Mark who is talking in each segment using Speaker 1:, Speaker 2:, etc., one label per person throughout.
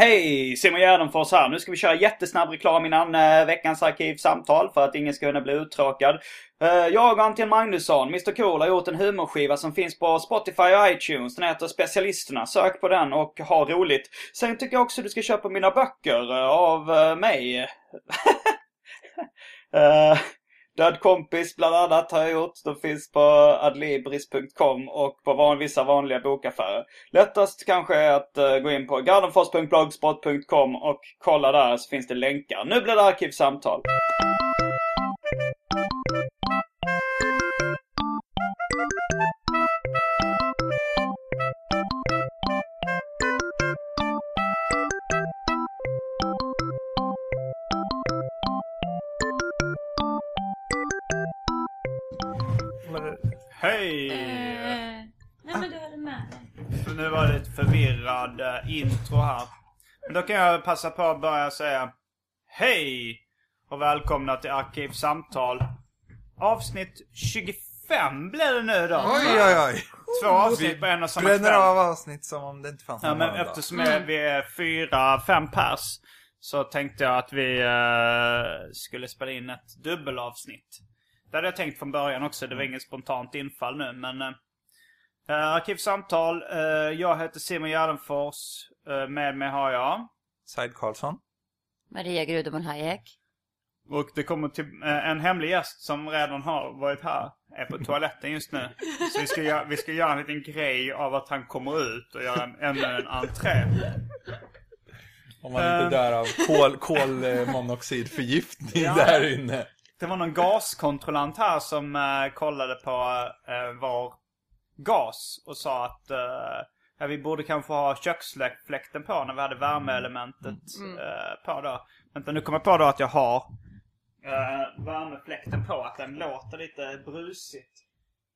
Speaker 1: Hej! Simon Gärdenfors här. Nu ska vi köra jättesnabb reklam innan eh, veckans arkivsamtal för att ingen ska kunna bli uttråkad. Eh, jag och Anton Magnusson, Mr Cool, har gjort en humorskiva som finns på Spotify och iTunes. Den heter Specialisterna. Sök på den och ha roligt. Sen tycker jag också du ska köpa mina böcker eh, av eh, mig. uh... Död kompis bland annat har jag gjort. De finns på adlibris.com och på van, vissa vanliga bokaffärer. Lättast kanske är att uh, gå in på gardenfors.blogspot.com och kolla där så finns det länkar. Nu blir det arkivsamtal. Hej!
Speaker 2: Nej men du hade med.
Speaker 1: För nu var det lite förvirrad eh, intro här. Men då kan jag passa på att börja säga Hej! Och välkomna till Arkivsamtal. Avsnitt 25 blir det nu då.
Speaker 3: Oj, oj, oj.
Speaker 1: Två avsnitt på en och samma
Speaker 3: Bränner
Speaker 1: kväll.
Speaker 3: av avsnitt som om det inte fanns
Speaker 1: Ja,
Speaker 3: någon
Speaker 1: men
Speaker 3: annan dag.
Speaker 1: eftersom vi är fyra, fem pers så tänkte jag att vi eh, skulle spela in ett dubbelavsnitt. Det hade jag tänkt från början också. Det var inget spontant infall nu men... Uh, arkivsamtal. eh, jag heter Simon Gärdenfors. Uh, med mig har jag.
Speaker 3: Said Karlsson.
Speaker 2: Maria Grudemon Hayek.
Speaker 1: Och det kommer till eh, en hemlig gäst som redan har varit här. Är på toaletten just nu. Så vi ska, göra, vi ska göra en liten grej av att han kommer ut och göra en, ännu en entré.
Speaker 3: Om man inte
Speaker 1: Ehm.
Speaker 3: dör av kol, kolmonoxidförgiftning
Speaker 1: Ja.
Speaker 3: där inne.
Speaker 1: Det var någon gaskontrollant här som eh, kollade på eh, vår gas och sa att eh, ja, vi borde kanske ha köksfläkten på när vi hade värmeelementet eh, på då. Vänta, nu kommer jag på då att jag har eh, värmefläkten på. Att den låter lite brusigt.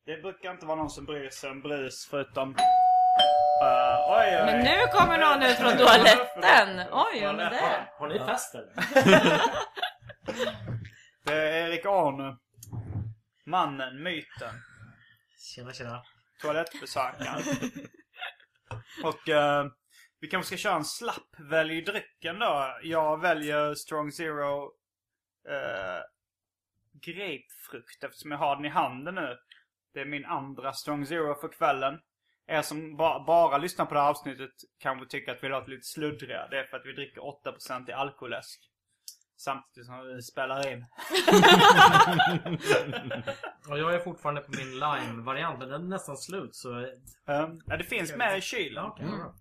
Speaker 1: Det brukar inte vara någon som bryr sig om brus förutom... Eh, oj, oj.
Speaker 2: Men nu kommer någon ut från toaletten! Oj, vad är det?
Speaker 4: Har ni fest eller?
Speaker 1: Det är Erik Arne. Mannen, myten.
Speaker 4: Tjena tjena.
Speaker 1: toalettbesökaren. Och eh, vi kanske ska köra en slapp välj drycken då. Jag väljer Strong Zero eh, grapefrukt eftersom jag har den i handen nu. Det är min andra Strong Zero för kvällen. Er som ba- bara lyssnar på det här avsnittet kanske tycker att vi låter lite sluddriga. Det är för att vi dricker 8% i alkoläsk. Samtidigt som vi spelar in.
Speaker 4: Och jag är fortfarande på min lime-variant men den är nästan slut så...
Speaker 1: Um, ja, det finns med i kylen.
Speaker 4: Bra.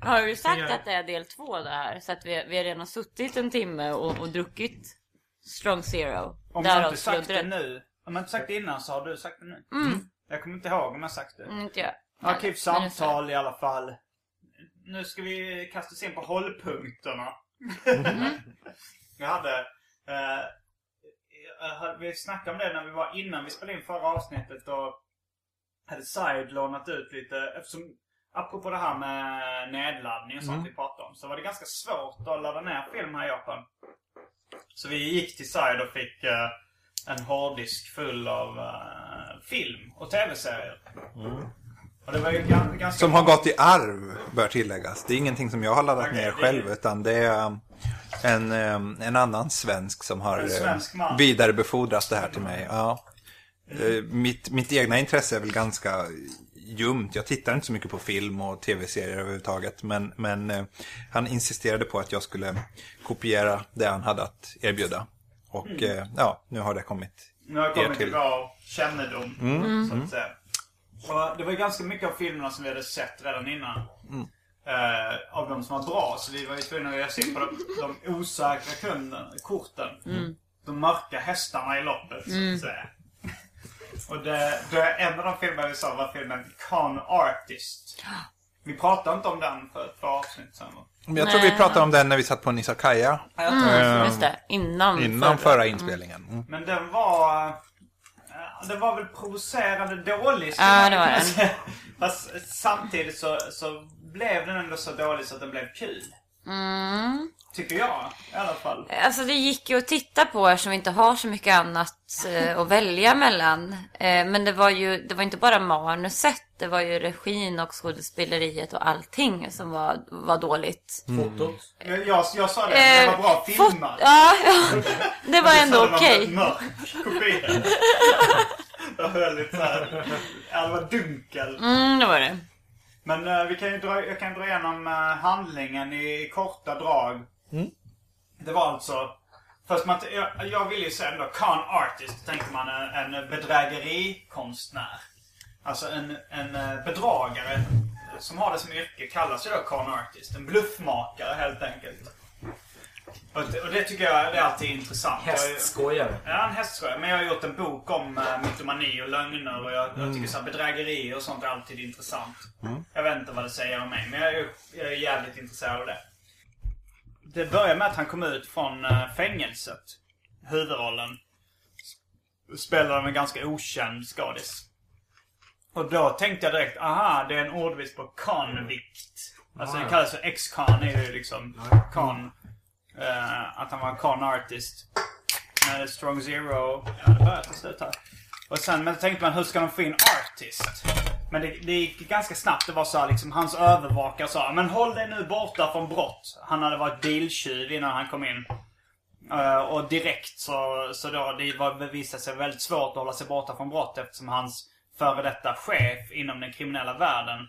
Speaker 2: Har du sagt
Speaker 4: jag-
Speaker 2: att det är del två det här? Så att vi, vi har redan suttit en timme och, och druckit Strong Zero.
Speaker 1: Om jag inte sagt det nu. Om jag inte sagt det innan så har du sagt det nu.
Speaker 2: Mm.
Speaker 1: Jag kommer inte ihåg om jag sagt det.
Speaker 2: Mm, inte jag.
Speaker 1: Arkivsamtal i alla fall. Nu ska vi kasta oss in på hållpunkterna. jag hade... Eh, vi snackade om det när vi var innan vi spelade in förra avsnittet och hade Side lånat ut lite eftersom apropå det här med nedladdning och sånt vi pratade om så var det ganska svårt att ladda ner film här i Japan. Så vi gick till Side och fick eh, en hårddisk full av eh, film och tv-serier. Och det var ju gan- ganska...
Speaker 3: Som har gått i arv, bör tilläggas. Det är ingenting som jag har laddat
Speaker 1: Okej,
Speaker 3: ner
Speaker 1: det
Speaker 3: själv, utan det är um, en, en annan svensk som har
Speaker 1: En svensk
Speaker 3: vidarebefordrat det här till mig. Ja. Eh, Mitt, mitt egna intresse är väl ganska ljumt. Jag tittar inte så mycket på film och tv-serier överhuvudtaget. Men, men eh, han insisterade på att jag skulle kopiera det han hade att erbjuda. Och eh, ja, nu har det kommit
Speaker 1: Nu har jag kommit till vår kännedom,
Speaker 3: Mm.
Speaker 1: så att säga. Och det var ganska mycket av filmerna som vi hade sett redan innan.
Speaker 3: Mm.
Speaker 1: Eh, av de som var bra. Så vi var ju tvungna att ge oss in på de, de osäkra kunden, korten. De mörka hästarna i loppet, så att säga. Och det, det, en av de filmer vi sa var filmen Con Artist. Vi pratade inte om den för ett par avsnitt sedan. va?
Speaker 3: Men jag tror vi pratade om den när vi satt på Nisakaya.
Speaker 2: Mm, just det. Innan,
Speaker 3: Innan förra inspelningen. Mm.
Speaker 1: Men den var... eh, Den var väl provocerande dålig.
Speaker 2: Ja, det var den.
Speaker 1: Fast samtidigt så, så blev den ändå så dålig så att den blev kul.
Speaker 2: Mm.
Speaker 1: Tycker jag i alla fall.
Speaker 2: Alltså det gick ju att titta på eftersom vi inte har så mycket annat eh, att välja mellan. Eh, men det var ju det var inte bara manuset. Det var ju regin och skådespeleriet och allting som var, var dåligt.
Speaker 4: Fotot.
Speaker 1: Jag, jag, jag sa det, men det var bra
Speaker 2: Eh,
Speaker 1: filmat.
Speaker 2: Ja, ja, det var ändå
Speaker 1: Så det var
Speaker 2: okej.
Speaker 1: en Mörk kopia. det var väldigt såhär... Ja, det var dunkel.
Speaker 2: Mm, det var det.
Speaker 1: Men eh, vi kan ju dra, jag kan dra igenom uh, handlingen i korta drag. Det var alltså... Först man, jag, jag ville ju säga då con artist. Då tänkte man en, en bedrägerikonstnär. Alltså en, en eh, bedragare som har det som yrke kallas ju då con artist. En bluffmakare helt enkelt. Och det, och det tycker jag det är alltid intressant.
Speaker 4: Hästskojare.
Speaker 1: Ja, en hästskoja. Men jag har gjort en bok om äh, mytomani och lögner och jag, jag tycker så här, bedrägeri och sånt är alltid intressant. Jag vet inte vad det säger om mig, men jag är, jag är jävligt intresserad av det. Det börjar med att han kom ut från äh, fängelset. Huvudrollen. Spelar en ganska okänd skådis. Och då tänkte jag direkt, aha, det är en ordvits på convict. Alltså det kallas för ex-con, är ju liksom con. Uh, att han var en con artist. När Strong Zero. Ja, det börjar ta slut här. Och sen men tänkte man, hur ska de få in artist? Men det, det gick ganska snabbt. Det var så här, liksom, hans övervakare sa, men håll dig nu borta från brott. Han hade varit biltjuv innan han kom in. Uh, och direkt så, så då, det var, det visade sig väldigt svårt att hålla sig borta från brott eftersom hans före detta chef inom den kriminella världen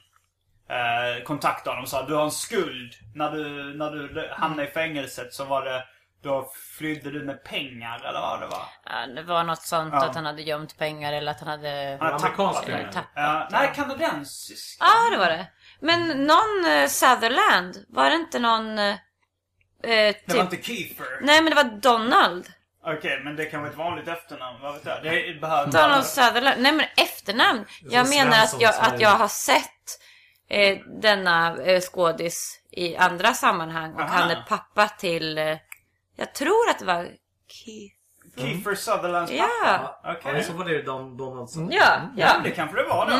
Speaker 1: eh, kontaktade honom och sa du har en skuld. När du, när du hamnade i fängelset så var det då flydde du med pengar eller vad det var.
Speaker 2: Ja, det var något sånt
Speaker 1: Ja.
Speaker 2: att han hade gömt pengar eller att han hade...
Speaker 1: Han hade tappat
Speaker 2: tappat.
Speaker 1: Eh, nej, kanadensisk.
Speaker 2: Ja, det var det. Men någon eh, Sutherland, var det inte någon... Eh,
Speaker 1: Det
Speaker 2: typ...
Speaker 1: var inte Kiefer.
Speaker 2: Nej, men det var Donald.
Speaker 1: Okej, men det kan vara ett vanligt efternamn. Vad vet jag? Det behöver
Speaker 2: Donald Sutherland. Nej, men efternamn. Jag menar att jag, att jag har sett eh, denna eh, skådis i andra sammanhang. Och
Speaker 1: Aha.
Speaker 2: han är pappa till... Eh, jag tror att det var Keith.
Speaker 1: Kiefer Sutherlands
Speaker 2: Ja.
Speaker 1: pappa. Okej.
Speaker 4: Ja, så var det ju Don Donaldson.
Speaker 2: Ja,
Speaker 1: Ja,
Speaker 2: ja.
Speaker 1: det kanske det var då.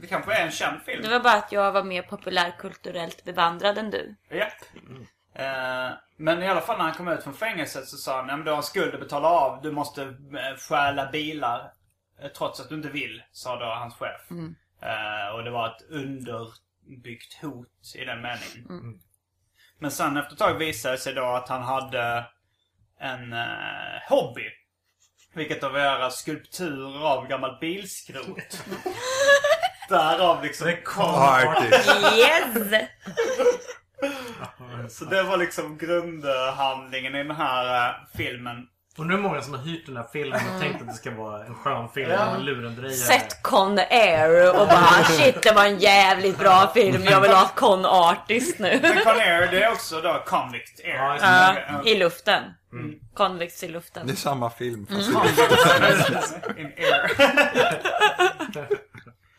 Speaker 1: Det kanske är en känd film.
Speaker 2: Det var bara att jag var mer populärkulturellt bevandrad än du.
Speaker 1: Japp. Eh, men i alla fall när han kom ut från fängelset så sa han "Nej, men du har en skuld att betala av. Du måste stjäla bilar. eh, trots att du inte vill, sa då hans chef. Eh, och det var ett underbyggt hot i den meningen. Men sen efter ett tag visade det sig då att han hade en eh, hobby. Vilket var att göra skulpturer av gammalt bilskrot. Därav liksom
Speaker 3: Artist.
Speaker 2: Yes!
Speaker 1: Så det var liksom grundhandlingen i den här eh, filmen.
Speaker 4: Undrar hur många som har hyrt den här filmen och tänkt att det ska vara en skön film
Speaker 1: Ja.
Speaker 4: lurendrejare.
Speaker 2: Sett Con Air och bara shit det var en jävligt bra film. Jag vill ha Con Artist nu.
Speaker 1: Men Conair det är också då Convict Air.
Speaker 4: Ja,
Speaker 2: Ja. i luften. Convicts i luften.
Speaker 3: Det är samma film. Fast
Speaker 1: In air.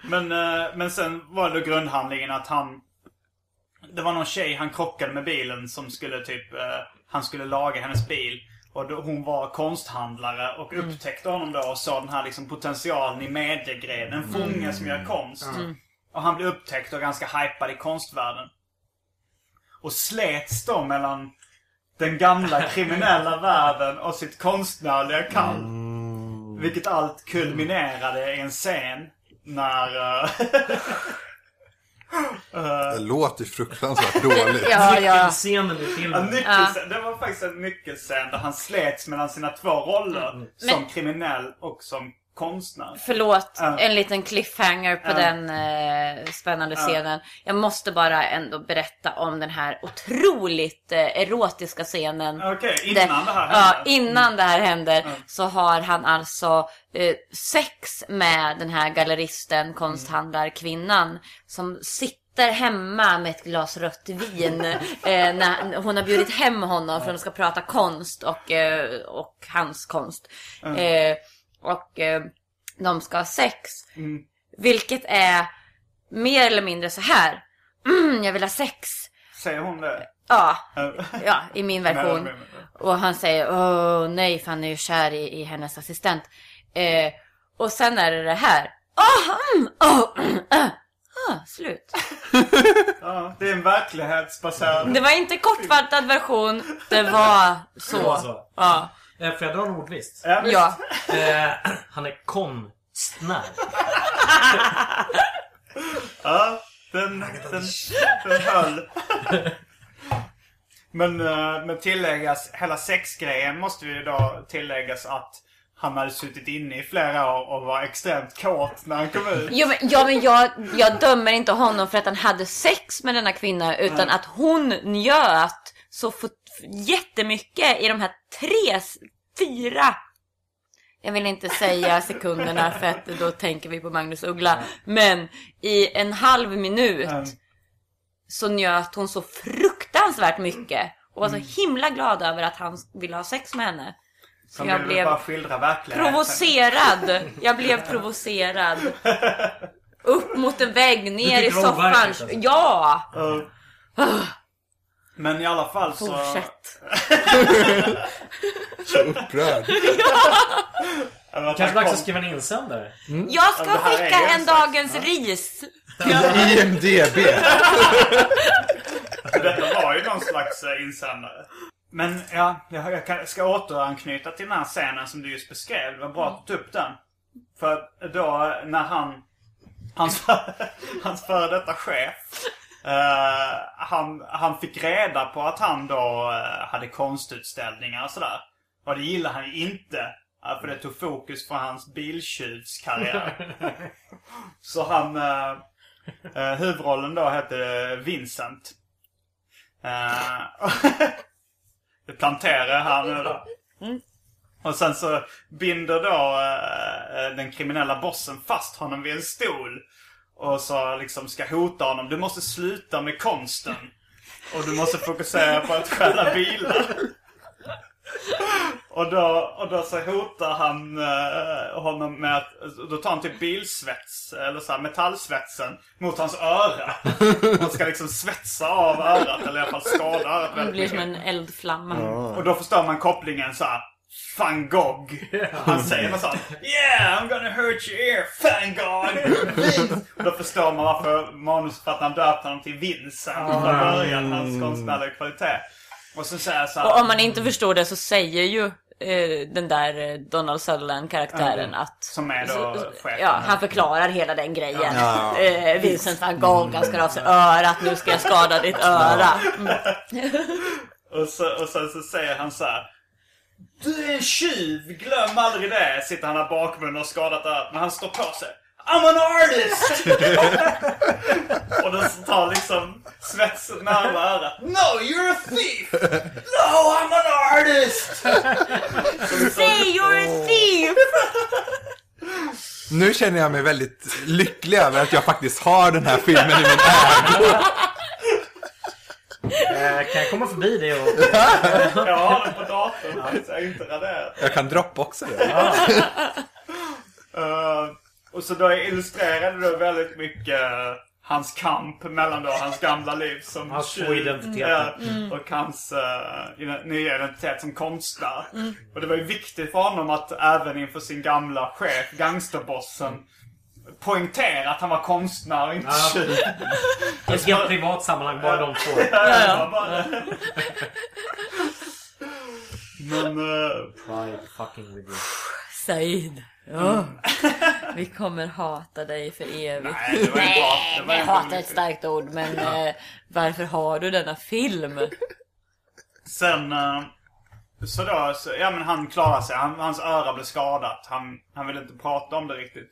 Speaker 1: men, eh, men sen var det grundhandlingen att han... Det var någon tjej han krockade med bilen som skulle typ... eh, han skulle laga hennes bil. Och då, hon var konsthandlare och upptäckte honom då och såg den här liksom potentialen i mediegrenen. En fånge som gör konst. Och han blev upptäckt och ganska hypad i konstvärlden. Och slets då mellan den gamla kriminella världen och sitt konstnärliga kall. Vilket allt kulminerade i en scen när... eh,
Speaker 3: det låter fruktansvärt dåligt.
Speaker 2: Ja, ja.
Speaker 4: Scenen i
Speaker 1: en
Speaker 4: filmen.
Speaker 1: nyckelscen, Det var faktiskt en nyckelscen där han slets mellan sina två roller. Som
Speaker 2: Men-
Speaker 1: kriminell och som konstnär.
Speaker 2: Förlåt,
Speaker 1: Ja.
Speaker 2: en liten cliffhanger på
Speaker 1: Ja.
Speaker 2: den eh, spännande scenen. Jag måste bara ändå berätta om den här otroligt eh, erotiska scenen.
Speaker 1: Okej, innan det här
Speaker 2: Ja,
Speaker 1: händer.
Speaker 2: innan det här händer så har han alltså eh, sex med den här galleristen, konsthandlarkvinnan som sitter hemma med ett glas rött vin. Eh, när hon har bjudit hem honom för att de ska prata konst och, eh, och hans konst. Eh, och eh, de ska ha sex. Vilket är mer eller mindre så här. Mm, jag vill ha sex.
Speaker 1: Säger hon det?
Speaker 2: Ja, ja i min version. Och han säger åh nej för han är ju kär i, i hennes assistent. Eh, och sen är det det här. Åh, mm, åh, mm, äh. ah, slut.
Speaker 1: Ja, det är en verklighetsbaserad...
Speaker 2: Det var inte kortfattad version. Det var så.
Speaker 4: Det var så.
Speaker 2: Ja.
Speaker 4: Eh, Får jag dra en ordvits?
Speaker 1: Ja.
Speaker 4: Eh, han är konstnär.
Speaker 1: Ja, den, den, den höll. Men, eh, men tilläggas, hela sexgrejen måste ju då tilläggas att han hade suttit inne i flera år och var extremt kåt när han kom ut.
Speaker 2: Ja men, ja, men jag, jag dömer inte honom för att han hade sex med denna kvinna utan att hon njöt så fot- jättemycket i de här tre, fyra jag vill inte säga sekunderna för att då tänker vi på Magnus Uggla. Men i en halv minut
Speaker 1: Mm.
Speaker 2: så njöt hon så fruktansvärt mycket. Och var så himla glad över att han ville ha sex med henne. Så
Speaker 1: Som
Speaker 2: jag blev provocerad. Jag blev provocerad. Upp mot en vägg, ner i soffan. Ja!
Speaker 1: Ja. Men i alla fall så...
Speaker 2: Fortsätt.
Speaker 3: Så upprörd.
Speaker 1: Att
Speaker 4: Kanske dags
Speaker 1: kom-
Speaker 4: att skriva en insändare.
Speaker 2: Jag ska
Speaker 1: Ja,
Speaker 2: skicka en dagens ris.
Speaker 3: IMDB.
Speaker 1: Detta var ju någon slags eh, insändare. Men ja, jag, ska återanknyta till den här scenen som du just beskrev. Det var bra att du tog upp den. För då när han, hans, hans före detta chef, eh, han, han fick reda på att han då eh, hade konstutställningar och sådär. Och det gillade han inte. eh, För det tog fokus från hans biltjuvskarriär. Så han... Huvudrollen då hette Vincent. Det planterar han nu då. Och sen så binder då den kriminella bossen fast honom vid en stol. Och så liksom ska hota honom. Du måste sluta med konsten. Och du måste fokusera på att stjäla bilar. Och då, och då så hotar han eh, honom med att, då tar han typ bilsvets, eller så här, metallsvetsen mot hans öra. Man ska liksom svetsa av örat, eller i alla fall skada örat
Speaker 2: Det blir som en eldflamma.
Speaker 1: Och då förstår man kopplingen så här. Van Gogh. Han säger något sånt. Yeah, I'm gonna hurt your ear, Van Gogh. Och då förstår man varför manusförfattaren döpte honom till Vincent från början. Hans konstnärliga kvalitet. Och så säger så här.
Speaker 2: Och om man inte förstår det så säger ju eh, den där eh, Donald Sutherland-karaktären att...
Speaker 1: Som är då chefen.
Speaker 2: Ja, han förklarar hela den grejen.
Speaker 3: Ja.
Speaker 2: Eh, Vincent van Gogh, han ska av sig örat, nu ska jag skada ditt öra. Mm.
Speaker 1: Och, så, och sen så säger han så här. Du är en tjuv, glöm aldrig det. Sitter han där bakbunden och skadat örat. Men han står på sig. I'm an artist! och då så tar liksom svetsen närmare örat. No, you're a thief! No, I'm an artist!
Speaker 2: Say you're a thief!
Speaker 3: Nu känner jag mig väldigt lycklig över att jag faktiskt har den här filmen i min ägo.
Speaker 4: Eh, kan jag komma förbi det och...
Speaker 1: Jag har den på datorn, så jag är inte raderat.
Speaker 3: Jag kan droppa också det.
Speaker 1: Eh, och så då illustrerade du väldigt mycket eh, hans kamp mellan då hans gamla liv som
Speaker 4: Hans två identiteter.
Speaker 1: eh, och hans uh, nya identitet som konstnär. Och det var ju viktigt för honom att även inför sin gamla chef, gangsterbossen, poängtera att han var konstnär och inte
Speaker 4: Ja.
Speaker 1: tjuv.
Speaker 4: I ett helt privat sammanhang, bara de två.
Speaker 1: Ja, ja. Bara... Men... eh,
Speaker 4: Pride fucking with you.
Speaker 2: Said. Ja. Vi kommer hata dig för evigt.
Speaker 1: nej, det var ju bra. Det var
Speaker 2: hata är ett starkt ord, men eh, varför har du denna film?
Speaker 1: Sen, eh, så då, så, ja men han klarar sig. Han, hans öra blev skadat. Han, han ville inte prata om det riktigt.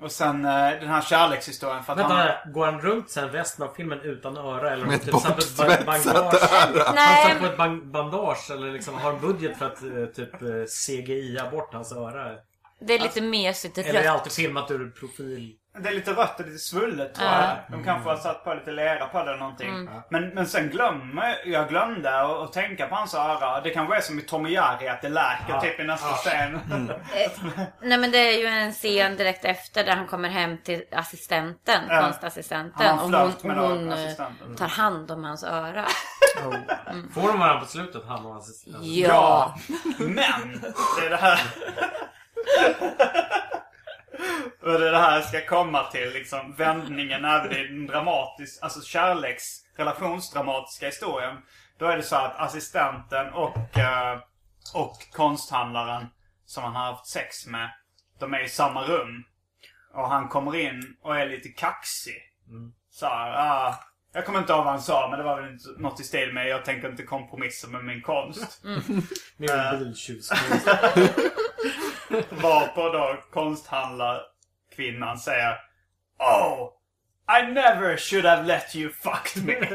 Speaker 1: Och sen eh, den här kärlekshistorien för att
Speaker 4: Vänta,
Speaker 1: han...
Speaker 4: här, går han runt sen resten av filmen utan öra? Eller
Speaker 3: Med ett
Speaker 4: typ satt ett ba-
Speaker 3: bortsvetsat
Speaker 4: bandage?
Speaker 3: öra.
Speaker 4: Han
Speaker 2: Nej,
Speaker 4: satt på ett ban- bandage eller liksom har en budget för att eh, typ eh, CGI-a bort hans öra?
Speaker 2: det är lite mesigt
Speaker 4: Eller är det alltid filmat ur profil?
Speaker 1: Det är lite rött och lite svullet tror
Speaker 2: Ja.
Speaker 1: jag. De kanske har satt på lite lera på det eller någonting.
Speaker 2: Mm.
Speaker 1: Men, men sen glömmer jag glömde att, tänka på hans öra. Det kanske är som i Tommy Jerry att det läker
Speaker 4: Ja.
Speaker 1: typ i nästa
Speaker 4: Ja.
Speaker 1: scen.
Speaker 2: Nej men det är ju en scen direkt efter där han kommer hem till assistenten,
Speaker 1: Ja.
Speaker 2: konstassistenten.
Speaker 1: Han har
Speaker 2: och
Speaker 1: en
Speaker 2: hon,
Speaker 1: flört med
Speaker 2: och hon eh,
Speaker 1: assistenten.
Speaker 2: tar hand om hans öra.
Speaker 4: Får de varandra på slutet, han och hans
Speaker 2: Ja.
Speaker 1: Men! Det är det här... Och det är det här jag ska komma till liksom vändningen även i den dramatiska, alltså kärleks, relationsdramatiska historien. Då är det så att assistenten och, eh, och konsthandlaren som han har haft sex med, de är i samma rum. Och han kommer in och är lite kaxig. Så här, ah, jag kommer inte ihåg vad han sa, men det var väl inte något i stil med jag tänker inte kompromissa med min konst.
Speaker 4: Med en biltjuvskonst.
Speaker 1: Varpå då konsthandlarkvinnan säger Oh! I never should have let you fuck me.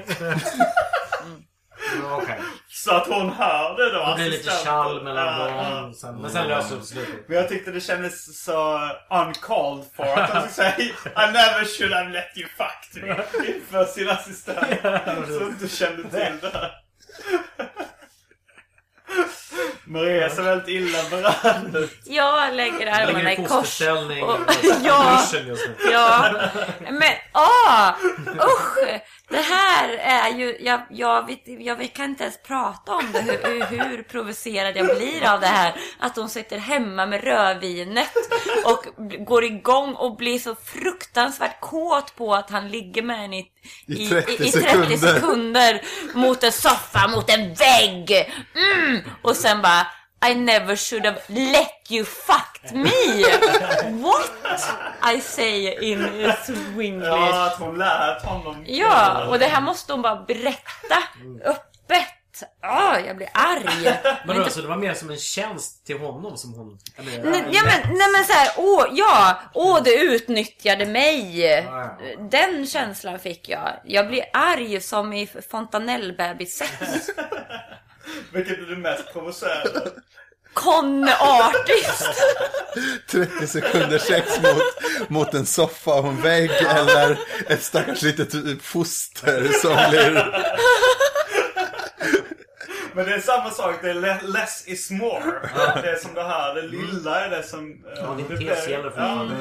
Speaker 4: Okej.
Speaker 1: Så att hon hör det då.
Speaker 4: Det blir lite tjall mellan
Speaker 1: Ja,
Speaker 4: dem. Sen, men sen löser det sig.
Speaker 1: Men jag tyckte det kändes så uncalled for att hon skulle säga I never should have let you fuck me. Inför sin assistent. Så inte kände till det. Maria ser väldigt illa berörd ut.
Speaker 2: Jag lägger armarna i kors. Och, ja, ja. Men åh! Usch! Det här är ju... Jag, jag, vet, jag kan inte ens prata om det. Hur, hur provocerad jag blir av det här. Att hon sitter hemma med rödvinet och går igång och blir så fruktansvärt kåt på att han ligger med henne i,
Speaker 3: I
Speaker 2: i,
Speaker 3: 30
Speaker 2: i, i 30
Speaker 3: sekunder.
Speaker 2: sekunder mot en soffa, mot en vägg. Mm. Och sen bara I never should have let you fucked me. What? I say in swinglish.
Speaker 1: Ja, att hon lät honom.
Speaker 2: Ja, och det här måste hon bara berätta öppet. Ah, jag blir arg.
Speaker 4: Men alltså, det var mer som en tjänst till honom som hon... Menar,
Speaker 2: Nej, ja, men, nej men så här, åh, ja, åh du utnyttjade mig. Den känslan fick jag. Jag blir arg som i fontanellbebis 6.
Speaker 1: Vilket är det mest provocerande?
Speaker 2: Con artist.
Speaker 3: 30 sekunder sex mot, mot en soffa och en vägg eller ett stackars litet foster som blir...
Speaker 1: Men det är samma sak, det är le- less is more. Det är som det här, det lilla är det som... eh,
Speaker 4: Ja, din
Speaker 1: det
Speaker 4: tes
Speaker 1: blir-
Speaker 4: gäller fortfarande.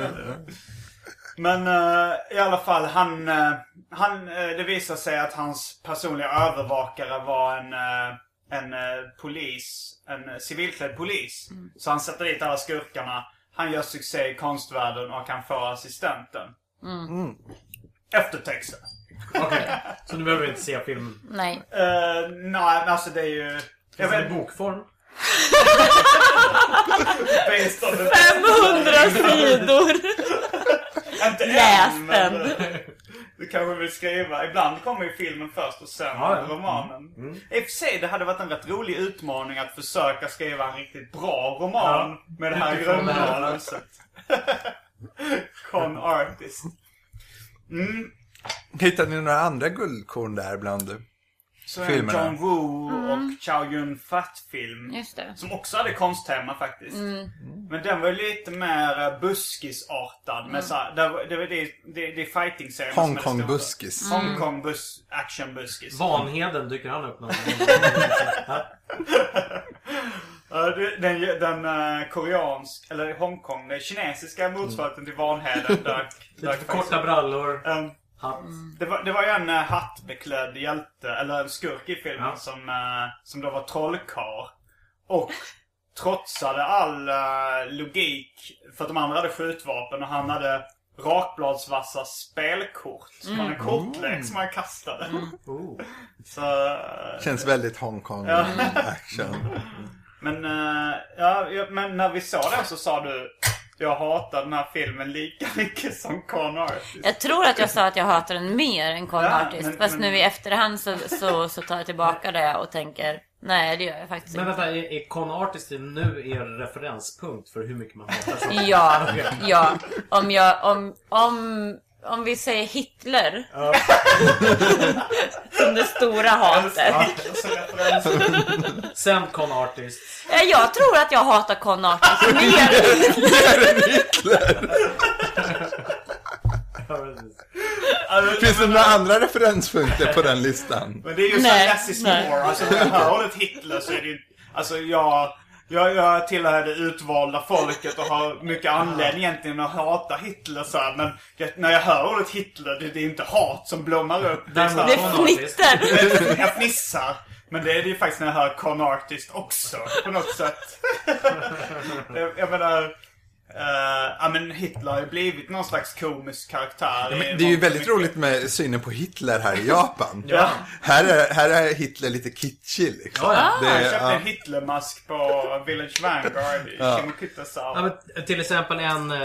Speaker 1: Men eh, i alla fall, han, eh, han, eh, det visar sig att hans personliga övervakare var en, eh, en eh, polis, en eh, civilklädd polis. Så han sätter dit alla skurkarna. Han gör succé i konstvärlden och kan få assistenten. Eftertexten.
Speaker 4: Okej, så nu behöver vi inte se filmen.
Speaker 2: Nej.
Speaker 1: Uh, nej, men alltså det är ju... Jag
Speaker 4: Finns det bokform?
Speaker 1: based on the
Speaker 2: 500 sidor.
Speaker 1: Inte
Speaker 2: Läs den.
Speaker 1: Du kanske vill skriva. Ibland kommer ju filmen först och sen
Speaker 4: Ja, ja.
Speaker 1: romanen. I och för sig, det hade varit en rätt rolig utmaning att försöka skriva en riktigt bra roman
Speaker 4: Ja.
Speaker 1: med det här. grundmanuset. Con artist. Mm.
Speaker 3: Hittade ni några andra guldkorn där bland
Speaker 1: Så en. John Woo och Chow Yun-Fat-film. Som också hade konsttema faktiskt. Men den var ju lite mer eh, buskisartad. Med så här, det, var- det, det, det, det är fighting-serien som är det stora.
Speaker 3: Hongkong-buskis?
Speaker 1: Hongkong bus, action-buskis.
Speaker 4: Vanheden dyker han upp någon
Speaker 1: den, den uh, koreansk, eller Hongkong, den kinesiska motsvarigheten till Vanheden. Dök,
Speaker 4: Lite för korta brallor.
Speaker 1: Um,
Speaker 4: Hatt.
Speaker 1: det, var, det var ju en uh, hattbeklädd hjälte, eller en skurk i filmen
Speaker 4: Ja.
Speaker 1: som, uh, som då var trollkarl. Och trotsade all uh, logik. För att de andra hade skjutvapen och han hade rakbladsvassa spelkort. Från en kortlek som han kastade.
Speaker 4: Oh.
Speaker 1: Så, uh,
Speaker 3: Känns väldigt Hongkong-action.
Speaker 1: Men, eh, ja, ja, men när vi såg den så sa du jag hatar den här filmen lika mycket som Con Artist.
Speaker 2: Jag tror att jag sa att jag hatar den mer än Con
Speaker 1: Ja,
Speaker 2: Artist.
Speaker 1: men-
Speaker 2: Fast
Speaker 1: men-
Speaker 2: nu i efterhand så, så, så tar jag tillbaka det och tänker nej det gör jag faktiskt
Speaker 4: Men
Speaker 2: inte.
Speaker 4: vänta, är, är Con Artist nu er referenspunkt för hur mycket man hatar så?
Speaker 2: Ja, ja. Om jag, om, om, om vi säger Hitler. Som det stora hatet.
Speaker 4: Sen Con Artist.
Speaker 2: Eh, Jag tror att jag hatar Con Artist mer.
Speaker 5: Finns det några andra referenspunkter på den listan?
Speaker 1: Men det är ju så
Speaker 2: nej.
Speaker 1: more. Alltså när jag hör ordet Hitler så är det ju... Alltså jag... Jag, jag tillhör det utvalda folket och har mycket anledning egentligen att hata Hitler så här, Men jag, när jag hör ordet Hitler, det, det är inte hat som blommar upp. Det är så
Speaker 2: Det
Speaker 1: här,
Speaker 2: fnitter.
Speaker 1: jag fnissar. Men det är det ju faktiskt när jag hör Con Artist också. På något sätt. jag, jag menar... eh, ja men Hitler har ju blivit någon slags komisk karaktär. i
Speaker 5: Men det är ju väldigt
Speaker 1: mycket.
Speaker 5: roligt med synen på Hitler här i Japan.
Speaker 1: Ja.
Speaker 5: Här, är, här är Hitler lite kitschig liksom.
Speaker 4: Ja, ja.
Speaker 5: Det,
Speaker 1: Jag köpte
Speaker 5: ja.
Speaker 1: en Hitlermask på Village Vanguard i
Speaker 5: Ja.
Speaker 1: Shimokitasawa.
Speaker 4: Ja, men till exempel en, eh,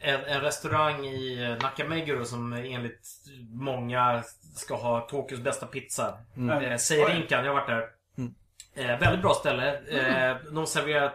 Speaker 4: en, en restaurang i Nakameguro som enligt många ska ha Tokyos bästa pizza.
Speaker 1: Mm.
Speaker 4: Eh, Seirinkan, jag har varit där. Eh, väldigt bra ställe. Eh, de serverar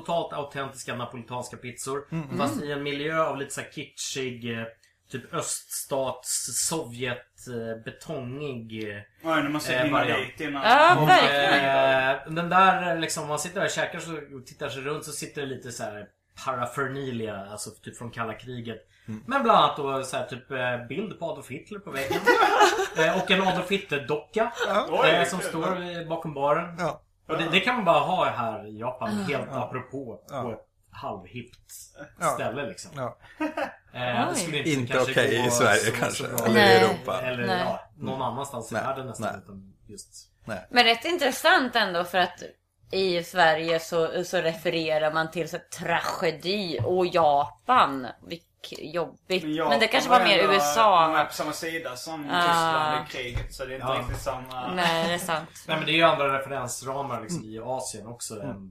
Speaker 4: totalt autentiska napolitanska pizzor. Fast i en miljö av lite så här kitschig, eh, typ öststats, Sovjet, eh, betongig. eh,
Speaker 1: Oj, nu måste jag
Speaker 4: Eh, variant.
Speaker 2: Ja,
Speaker 4: och,
Speaker 2: verkligen.
Speaker 4: eh, den där liksom, om man sitter där och käkar så, och tittar sig runt så sitter det lite så här paraphernalia, alltså typ från kalla kriget. Men bland annat då så här, typ eh, bild på Adolf Hitler på väggen. eh, och en Adolf Hitler-docka eh, som står eh, bakom baren.
Speaker 5: Ja.
Speaker 4: Och det, det kan man bara ha här i Japan, helt apropå på ett halvhippt
Speaker 5: Ja.
Speaker 4: ställe liksom.
Speaker 5: Ja.
Speaker 4: Eh, det skulle inte,
Speaker 5: Inte okej
Speaker 4: gå
Speaker 5: i Sverige
Speaker 4: så-
Speaker 5: kanske,
Speaker 4: så
Speaker 5: eller
Speaker 2: Nej.
Speaker 5: i Europa.
Speaker 4: Eller
Speaker 2: Nej.
Speaker 4: ja, någon annanstans i
Speaker 5: Nej.
Speaker 4: världen nästan.
Speaker 5: Nej.
Speaker 4: Utan just...
Speaker 2: Men rätt intressant ändå för att i Sverige så, så refererar man till så här, tragedi och Japan. Vilket jobbigt.
Speaker 1: Japan
Speaker 2: Men det kanske var mer USA.
Speaker 1: De är på samma sida som
Speaker 2: Ah.
Speaker 1: Tyskland i kriget. Så det är inte
Speaker 4: Ja.
Speaker 1: riktigt samma...
Speaker 2: Nej, det är sant.
Speaker 4: Nej men det är ju andra referensramar liksom i Asien också än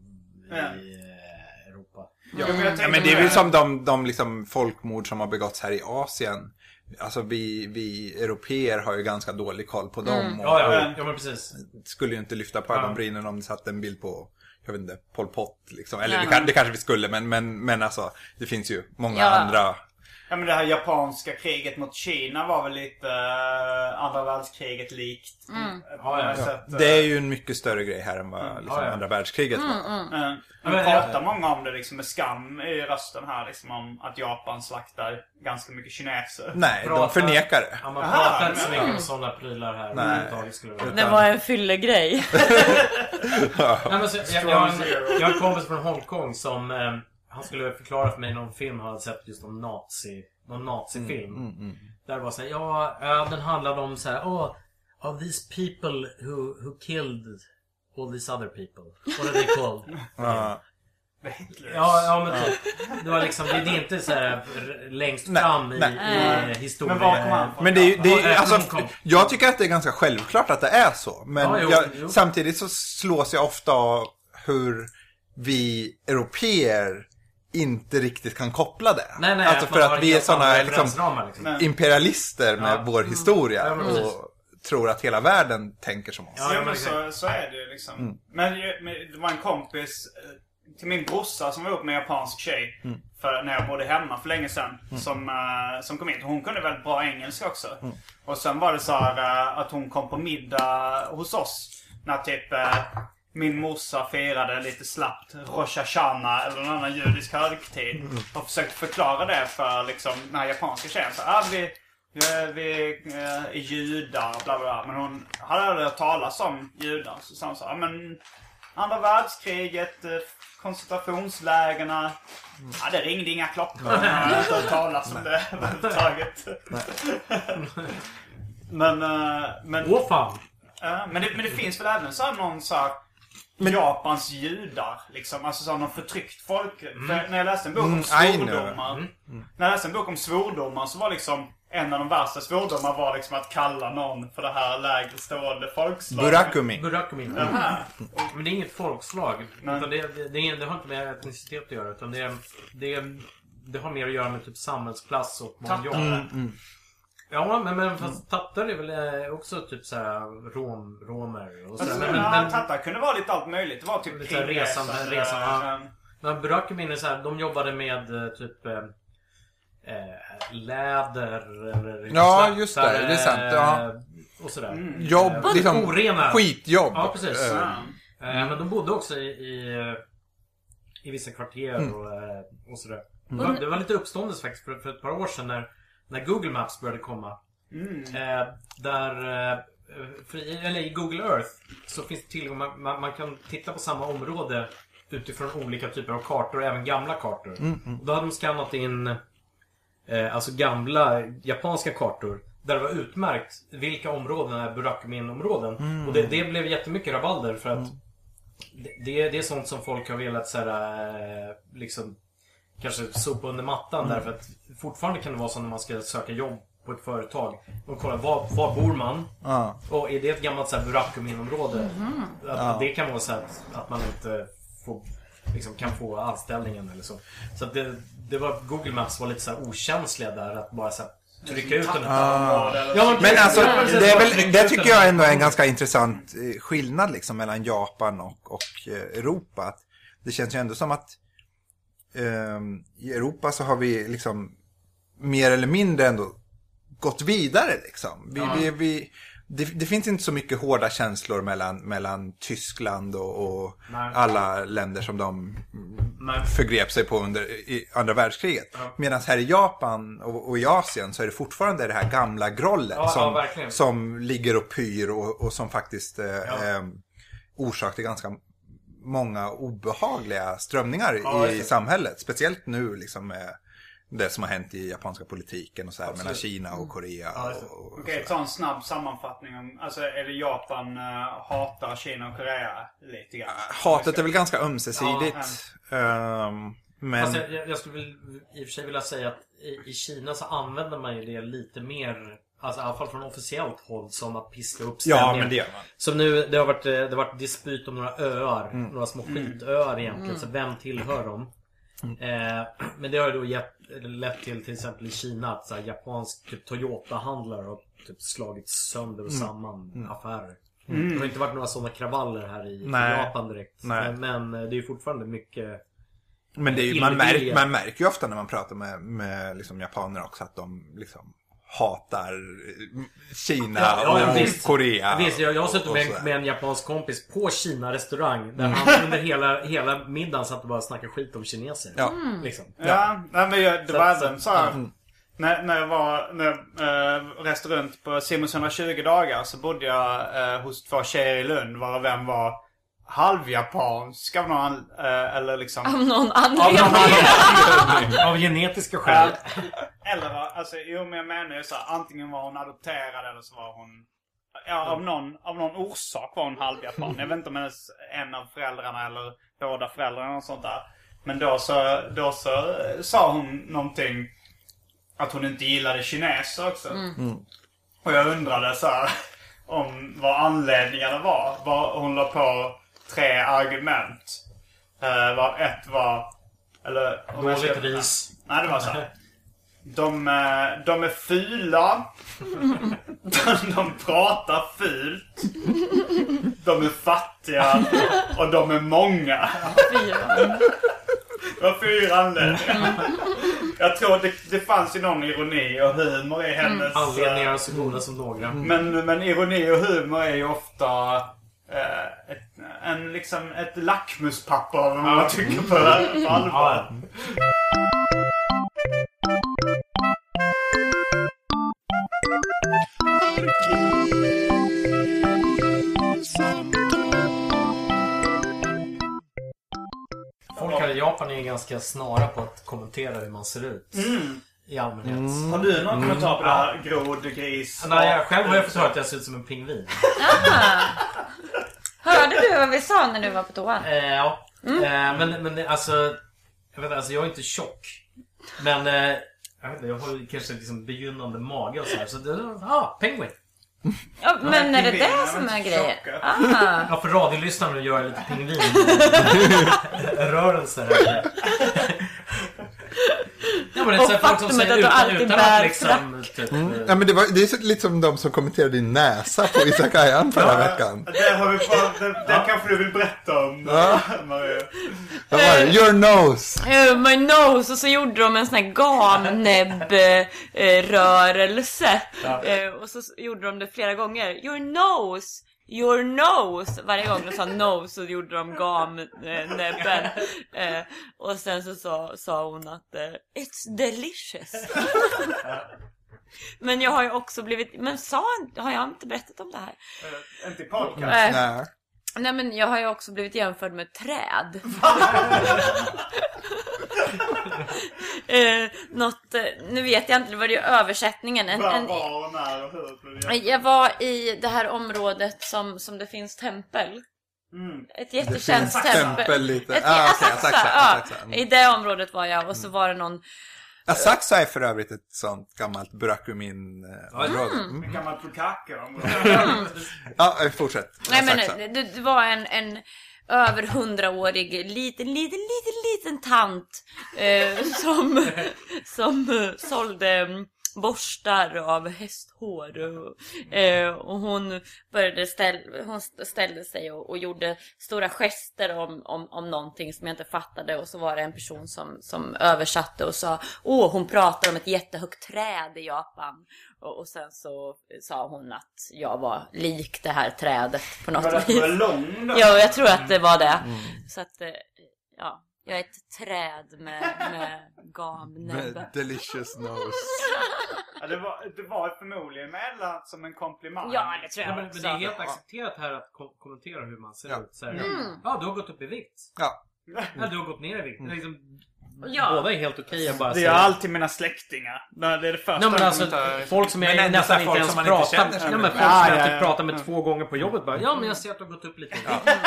Speaker 1: Ja.
Speaker 4: i eh, Europa.
Speaker 1: Ja, men,
Speaker 5: Ja, men det är väl som de, de liksom folkmord som har begåtts här i Asien. Alltså vi, vi europeer har ju ganska dålig koll på dem. Och
Speaker 4: Ja, ja,
Speaker 1: Men-
Speaker 4: ja men precis.
Speaker 5: skulle ju inte lyfta på
Speaker 4: Ja.
Speaker 5: ögonbrynen om det satt en bild på, jag vet inte, Pol Pot liksom. Eller det, det kanske vi skulle, men, men, men alltså det finns ju många
Speaker 2: Ja.
Speaker 5: andra.
Speaker 1: Ja men det här japanska kriget mot Kina var väl lite uh, andra världskriget likt.
Speaker 2: Mm.
Speaker 1: På
Speaker 4: Ja, ja, ja.
Speaker 1: eh,
Speaker 5: Det är ju en mycket större grej här än vad liksom,
Speaker 4: Ja, ja.
Speaker 5: andra världskriget var.
Speaker 1: eh,
Speaker 4: Ja,
Speaker 1: Nu
Speaker 4: men-
Speaker 1: pratar många om det liksom med skam i rösten här liksom om att Japan slaktar ganska mycket kineser.
Speaker 5: Nej, de
Speaker 4: Prata-
Speaker 5: förnekar det.
Speaker 4: Ja, man
Speaker 1: Aha,
Speaker 4: pratar inte så mycket om sådana prylar här
Speaker 5: Nej.
Speaker 4: vilja.
Speaker 2: Det var en fyllegrej.
Speaker 4: Nej, men så, jag, jag, har en, jag har en kompis från Hongkong som eh, Han skulle förklara för mig någon film han hade sett just om nazi Någon nazifilm
Speaker 5: Mm,
Speaker 4: Där det var såhär, ja, ja den handlade om så här, oh, of these people who, who killed all these other people What are they called?
Speaker 5: Ja.
Speaker 4: Ja, ja men typ. Det var liksom, det, är inte så här r- längst
Speaker 5: Nej,
Speaker 4: fram i,
Speaker 5: nej.
Speaker 4: i historien.
Speaker 1: Men var kom han?
Speaker 5: Men det är, ju- det är,
Speaker 4: Ja,
Speaker 5: alltså, jag tycker att det är ganska självklart att det är så. Men
Speaker 4: Ja, jo,
Speaker 5: jag,
Speaker 4: jo.
Speaker 5: samtidigt så slås jag ofta av hur vi europeer inte riktigt kan koppla det.
Speaker 4: Nej, nej,
Speaker 5: alltså för att vi är sådana liksom,
Speaker 4: liksom.
Speaker 5: Imperialister med
Speaker 4: Ja.
Speaker 5: vår historia.
Speaker 4: Ja, men precis.
Speaker 5: och tror att hela världen tänker som oss.
Speaker 4: Ja,
Speaker 1: men
Speaker 4: men
Speaker 1: så, så är det ju liksom. Men, ju- men det var en kompis eh, till min brorsa som var ihop med en japansk tjej. För när jag bodde hemma för länge sedan. Som, eh, som kom hit. Hon kunde väldigt bra engelska också. Och sen var det så här eh, att hon kom på middag hos oss. När typ eh, min morsa firade lite slappt Rosh Hashanah eller någon annan judisk högtid. Och försökte förklara det för liksom den här japanska tjejen. Så, ah, vi, vi, vi eh, är judar, bla bla bla. Men hon hade aldrig hört talas om judar. Så sa hon så här, men andra världskriget, eh, koncentrationslägerna. Ja, det ringde inga klockor. Jag har inte hört talas om det överhuvudtaget. men, eh, men,
Speaker 4: Åh fan!
Speaker 1: Men, det, men det finns väl även så här någon så här Japans judar. Liksom. Alltså som någon förtryckt folkgrupp. För när jag läste en bok om
Speaker 5: Mm, I know.
Speaker 1: svordomar. När jag läste en bok om svordomar så var liksom en av de värsta svordomarna var liksom att kalla någon för det här lägre stående folkslaget.
Speaker 5: Burakumi.
Speaker 4: Burakumi.
Speaker 1: Jaha.
Speaker 4: Men det är inget folkslag.
Speaker 1: Nej.
Speaker 4: Utan det, det, det, det har inte med etnicitet att göra. Utan det, det, det har mer att göra med typ samhällsklass och vad man jobbar. Ja, men, men fast tattar är väl eh, också typ såhär rom, romer och sådär.
Speaker 1: Alltså,
Speaker 4: Men, men,
Speaker 1: ja,
Speaker 4: men,
Speaker 1: tattar kunde vara lite allt möjligt. Det var typ
Speaker 4: Lite så här resan-
Speaker 1: kringresande,
Speaker 4: resan, ja.
Speaker 1: eh,
Speaker 4: men Burakumin är såhär, de jobbade med eh, typ eh, läder eller
Speaker 5: Ja, just det.
Speaker 4: slaktare,
Speaker 5: Det är sant, ja.
Speaker 4: Och sådär.
Speaker 1: Mm.
Speaker 5: Jobb,
Speaker 4: Eh,
Speaker 5: liksom
Speaker 4: orena.
Speaker 5: skitjobb.
Speaker 4: Ja, precis.
Speaker 1: Ja.
Speaker 4: Eh, Men de bodde också i, i, i vissa kvarter
Speaker 5: Mm.
Speaker 4: och, och sådär. Det, var, det var lite uppståndelse faktiskt för, för ett par år sedan när, när Google Maps började komma.
Speaker 1: Mm.
Speaker 4: Eh, där, eh, för i, eller i Google Earth så finns det tillgång, man, man, man kan titta på samma område utifrån olika typer av kartor, även gamla kartor. Och Då hade de skannat in eh, alltså gamla japanska kartor där det var utmärkt vilka områden är Burakumin-områden. Och det, det blev jättemycket rabalder för att det, det, är- det är sånt som folk har velat så här, eh, liksom kanske sopa under mattan därför att fortfarande kan det vara så när man ska söka jobb på ett företag. De kollar var, var bor man?
Speaker 5: Ja.
Speaker 4: Och är det ett gammalt så här Burakumin-område? Att, det kan vara så att, att man inte får, liksom, kan få anställningen eller så. Så att det, det var, Google Maps var lite så här okänsliga där att bara så här, trycka ut den.
Speaker 5: Ah.
Speaker 4: Ja, men,
Speaker 5: alltså, det, är väl, det tycker jag ändå är en ganska intressant eh, skillnad liksom mellan Japan och, och eh, Europa. Det känns ju ändå som att i Europa så har vi liksom mer eller mindre ändå gått vidare liksom. Vi, vi, vi, det, det finns inte så mycket hårda känslor mellan, mellan Tyskland och, och alla länder som de
Speaker 4: Nej.
Speaker 5: förgrep sig på under i andra världskriget. Medan här i Japan och, och i Asien så är det fortfarande det här gamla grollet
Speaker 4: Ja, ja,
Speaker 5: som, som ligger och pyr och, och som faktiskt eh, eh, orsakar ganska många obehagliga strömningar
Speaker 4: Ja,
Speaker 5: i samhället. Speciellt nu liksom med det som har hänt i japanska politiken och så här mellan Kina och Korea.
Speaker 4: Ja,
Speaker 1: Okej,
Speaker 5: så.
Speaker 1: ta en snabb sammanfattning om... Alltså, är det Japan uh, hatar Kina och Korea lite grann?
Speaker 5: Hatet är väl ganska ömsesidigt. Ehm, men...
Speaker 4: Fast jag, jag jag skulle väl i och för sig vilja säga att i, i Kina så använder man ju det lite mer Alltså i alla fall från officiellt håll som att piska upp stämningen.
Speaker 5: Ja, men det gör man.
Speaker 4: Som nu, det har varit, eh, det har varit dispyt om några öar.
Speaker 5: Mm.
Speaker 4: Några små skitöar egentligen. Så vem tillhör dem?
Speaker 5: Mm.
Speaker 4: Eh, men det har ju då gett, lett till till exempel i Kina att så här, japansk typ Toyota-handlare har typ slagit sönder
Speaker 5: Mm.
Speaker 4: och samman affärer. Det har inte varit några sådana kravaller här i,
Speaker 5: Nej.
Speaker 4: Japan direkt.
Speaker 5: Nej.
Speaker 4: Men, men eh, det är ju fortfarande mycket
Speaker 5: Men det är ju, man, märk, man märker ju ofta när man pratar med, med liksom japaner också att de liksom hatar eh, Kina
Speaker 4: Ja, ja, ja,
Speaker 5: och
Speaker 4: visst.
Speaker 5: Korea.
Speaker 4: Visst, jag, jag har suttit med, med en japansk kompis på Kina-restaurang. Där han under hela, hela middagen satt och bara snackade skit om kineser.
Speaker 5: Ja.
Speaker 4: Liksom.
Speaker 1: Ja, nej, men jag, det
Speaker 4: Så
Speaker 1: var även så här. När, när jag var, när jag äh, reste runt på Simons 120 dagar så bodde jag eh, hos två tjejer i Lund varav en var halvjapansk av någon eh, eller liksom...
Speaker 2: Av någon
Speaker 4: Av,
Speaker 2: anledning.
Speaker 4: av, genetiska skäl.
Speaker 1: Eller va, alltså jo men jag menar ju så här, antingen var hon adopterad eller så var hon... Ja, av någon, av någon orsak var hon halvjapan. Jag vet inte om hennes en av föräldrarna eller båda föräldrarna och sånt där. Men då så, då så eh, sa hon någonting att hon inte gillade kineser också. Och jag undrade så här om vad anledningarna var. var hon la på tre argument. Uh, var ett var... Eller...
Speaker 4: Dåligt ris.
Speaker 1: Nej, det var så här. De, eh, de är fula. De, pratar fult. De är fattiga. Och de är många. Det var fyra anledningar. Jag tror det, det fanns ju någon ironi och humor i hennes...
Speaker 4: Anledningar
Speaker 1: eh,
Speaker 4: så goda som några.
Speaker 1: Men, men ironi och humor är ju ofta ett, en, liksom, ett lackmuspapper om man tycker på, på allvar.
Speaker 4: Folk här i Japan är ganska snara på att kommentera hur man ser ut. I allmänhet.
Speaker 1: Har du någon kommentar på det här? Grod, gris?
Speaker 4: Nej, jag, själv har jag fått höra att jag ser ut som en pingvin.
Speaker 2: Hörde du vad vi sa när du var på toan?
Speaker 4: Eh, ja. Eh, men, men alltså, jag vet inte, alltså jag är inte tjock. Men eh, jag, vet inte, jag har ju kanske liksom begynnande mage och så här. Så det, ja, penguin.
Speaker 2: Ja, men är det det som
Speaker 1: är
Speaker 2: grejen? Ah.
Speaker 4: Ja, för radiolyssnarna gör jag lite pingvin. Rörelser här. Ja, men det är
Speaker 2: Och
Speaker 4: folk som säger
Speaker 2: att du
Speaker 4: utan,
Speaker 2: alltid bär
Speaker 4: liksom... Typ,
Speaker 5: Ja, men det, var, det är lite som de som kommenterade din näsa på Isakayan förra veckan.
Speaker 1: Det har vi på, det, det kanske du vill berätta om.
Speaker 5: Ja.
Speaker 1: Maria.
Speaker 5: Vad var det? Your nose!
Speaker 2: Eh, my nose och så gjorde de en sån här gamnäbb-rörelse. Eh, och så gjorde de det flera gånger. Your nose! Your nose! Varje gång de sa nose så gjorde de gamnäbben. Eh, och sen så sa, sa hon att eh, It's delicious. Men jag har ju också blivit, men sa har jag inte berättat om det här?
Speaker 1: Eh, Inte i podcast.
Speaker 2: Eh,
Speaker 5: Nej.
Speaker 2: Nej men jag har ju också blivit jämförd med träd. eh, något, eh, nu vet jag inte, det var ju översättningen. En,
Speaker 1: Var,
Speaker 2: en,
Speaker 1: var och när och hur blev det?
Speaker 2: jag var i det här området som, som det finns tempel.
Speaker 1: Mm.
Speaker 2: Ett jättekänt tempel.
Speaker 5: tempel lite.
Speaker 2: Ett,
Speaker 5: Ah,
Speaker 2: Asakusa, ja.
Speaker 5: Asakusa. Mm.
Speaker 2: I det området var jag och så var det någon
Speaker 5: Asakusa är för övrigt ett sånt gammalt Burakumin-område. Mm.
Speaker 1: En gammal Pukaka.
Speaker 5: Ja, eh, fortsätt.
Speaker 2: Nej men det, det var en, en över hundraårig liten, liten, liten, liten tant eh, som, som eh, sålde borstar av hästhår. Och, eh, och hon började ställ, hon ställde sig och, och gjorde stora gester om, om, om någonting som jag inte fattade. Och så var det en person som, som översatte och sa Åh, hon pratar om ett jättehögt träd i Japan. Och, och sen så sa hon att jag var lik det här trädet på något
Speaker 1: Var det
Speaker 2: vis.
Speaker 1: var lång då?
Speaker 2: Ja, jag tror att det var det. Så att, eh, ja. Jag är ett träd med, med gamnäbbe.
Speaker 5: Med delicious nose.
Speaker 1: Ja, det, var, det var förmodligen menat som en komplimang.
Speaker 2: Ja, det tror
Speaker 4: Ja,
Speaker 2: jag
Speaker 4: men, men det är helt accepterat här att kom kommentera hur man ser
Speaker 5: Ja.
Speaker 4: ut. Så här,
Speaker 2: Mm.
Speaker 4: Ja, du har gått upp i vikt.
Speaker 5: Ja.
Speaker 4: Ja, du har gått ner i vikt. Det är Liksom,
Speaker 2: Ja.
Speaker 4: Båda är helt okej att bara
Speaker 1: Det
Speaker 4: säga.
Speaker 1: gör alltid mina släktingar. Det är det första
Speaker 4: Nej men alltså folk som
Speaker 5: Men
Speaker 4: jag
Speaker 5: ändå så
Speaker 4: nästan
Speaker 5: här
Speaker 4: inte
Speaker 5: folk
Speaker 4: ens
Speaker 5: som man inte
Speaker 4: pratar
Speaker 5: känner
Speaker 4: med.
Speaker 5: så
Speaker 4: Ja, men
Speaker 5: mycket
Speaker 4: folk som
Speaker 1: Ja,
Speaker 4: jag
Speaker 1: ja,
Speaker 4: inte
Speaker 1: ja.
Speaker 4: pratar med två gånger på jobbet bara. Ja men jag ser att du har gått upp lite.
Speaker 5: Ja, ja.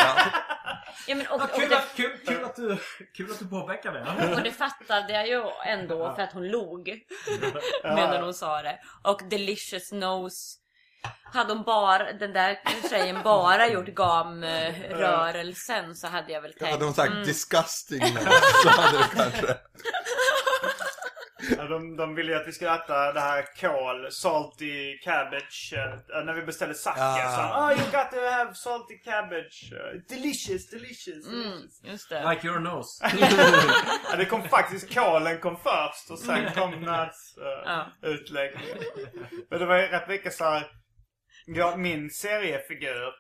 Speaker 2: Ja, men, och,
Speaker 4: Ja,
Speaker 2: och,
Speaker 4: kul,
Speaker 2: det,
Speaker 4: att, kul, kul, att du, kul att du påpekar det.
Speaker 2: och det fattade jag ju ändå för att hon log. Medan hon sa det. Och Delicious Nose. Hade hon bara, den där tjejen bara gjort gamrörelsen så hade jag väl tänkt.
Speaker 5: Hade hon sagt
Speaker 2: mm,
Speaker 5: disgusting nose så hade det kanske...
Speaker 1: Ja, de, de ville ju att vi skulle äta det här kål, salty cabbage. eh, när vi beställde sake
Speaker 5: Ah.
Speaker 1: så han, oh you got to have salty cabbage. delicious, delicious,
Speaker 2: Mm,
Speaker 1: delicious.
Speaker 2: just det.
Speaker 4: Like your nose.
Speaker 1: Ja, det kom faktiskt kålen kom först och sen kom Nads uh,
Speaker 2: Ja.
Speaker 1: utläggning. Men det var ju rätt mycket så här. Ja, min seriefigur.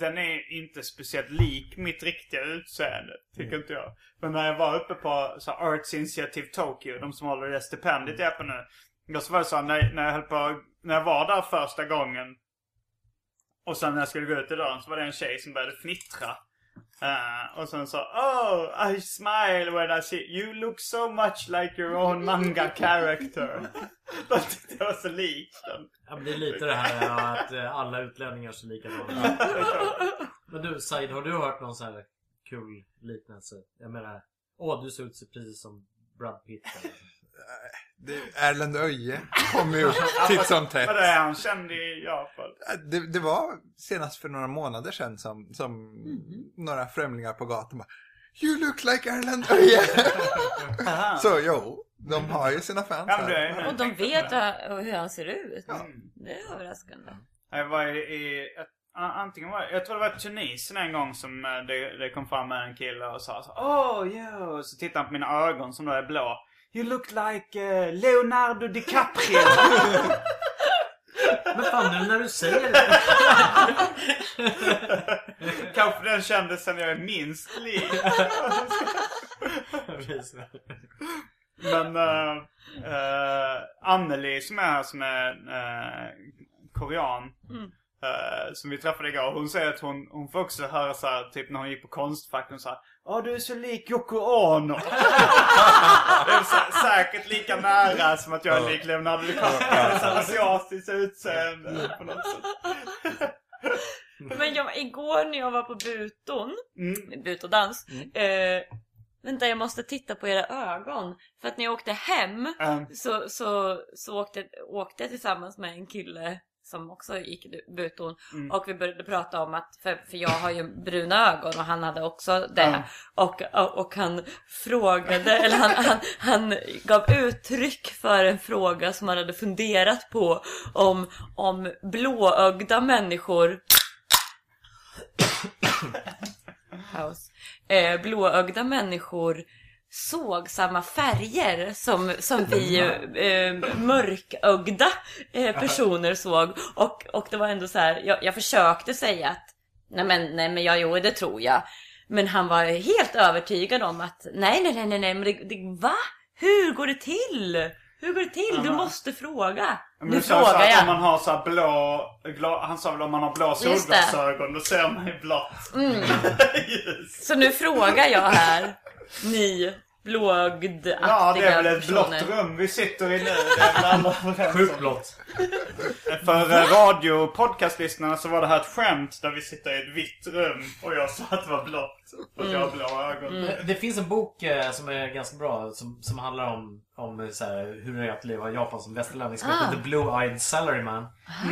Speaker 1: Den är inte speciellt lik mitt riktiga utseende. Tycker inte jag. Men när jag var uppe på så här, Arts Initiative Tokyo. De som håller det stipendiet jag är på nu. Då så var det så här, när, när jag höll på, när jag var där första gången. Och sen när jag skulle gå ut i dörren så var det en tjej som började fnittra. Eh, och sen sa Oh, I smile when I see you look so much like your own manga character. De tyckte jag var så lik den.
Speaker 4: Ja, men det är lite det här ja, att eh, alla utlänningar ser likadana ut. Men du Said, har du hört någon sån här kul liknelse? Jag menar, åh du ser ut precis som Brad Pitt. eller-
Speaker 5: Det, Erlend Öje kommer ju titt som tätt.
Speaker 1: Vad det är han känd i Japan.
Speaker 5: Det, det var senast för några månader sedan som, som några främlingar på gatan bara You look like Erlend Öje! Så jo, de har ju sina fans
Speaker 1: Ja,
Speaker 5: här.
Speaker 1: är,
Speaker 2: Och de vet hur han ser ut.
Speaker 5: Ja.
Speaker 2: Det är överraskande.
Speaker 1: Jag var i, antingen var jag tror det var Tunisien en gång som eh, det, det kom fram en kille och sa så, Oh yeah. Och så tittade han på mina ögon som då är blå. You look like eh, Leonardo DiCaprio.
Speaker 4: Men fan nu när du säger det.
Speaker 1: Kanske den kändisen jag är minst lik. Men uh, uh, Anneli som är här som är uh, korean. Eh, som vi träffade igår. Hon säger att hon, hon får också höra så här, typ när hon gick på Konstfack. Hon sa Ja du är så lik Yoko Ono. det är sä- säkert lika nära som att jag är lik Leonardo DiCaprio. Asiatiskt utseende på något sätt.
Speaker 2: Men jag, igår när jag var på Buton,
Speaker 1: Mm.
Speaker 2: Butodans. Eh, vänta, jag måste titta på era ögon. För att när jag åkte hem
Speaker 1: Mm.
Speaker 2: så, så, så åkte, åkte jag tillsammans med en kille som också gick i Buton.
Speaker 1: Mm.
Speaker 2: Och vi började prata om att, för, för jag har ju bruna ögon och han hade också det.
Speaker 1: Ja.
Speaker 2: Och, och, och han frågade, eller han, han, han gav uttryck för en fråga som han hade funderat på. Om, om blåögda människor Paus. Eh, blåögda människor såg samma färger som, som vi eh, mörkögda eh, personer såg. Och, och det var ändå så här, jag, jag försökte säga att nej men, nej men ja, jo det tror jag. Men han var helt övertygad om att nej, nej, nej, nej, nej men det, det, va? Hur går det till? Hur går det till? Du måste fråga.
Speaker 1: Men
Speaker 2: Nu frågar
Speaker 1: att om man
Speaker 2: jag.
Speaker 1: har så blå, glå, han sa väl om man har blå solglasögon då ser man ju blått. Just.
Speaker 2: Så nu frågar jag här, ni blåögdaktiga
Speaker 1: Ja, det är väl ett blått rum vi sitter i nu.
Speaker 4: Sjukt blått.
Speaker 1: För eh, radio och podcastlyssnarna så var det här ett skämt där vi sitter i ett vitt rum och jag sa att det var blått. Att jag har blå ögon.
Speaker 4: Det finns en bok eh, som är ganska bra som, som handlar om, om så här, hur det är att leva i Japan som västerlänning som heter The Blue-Eyed Salaryman.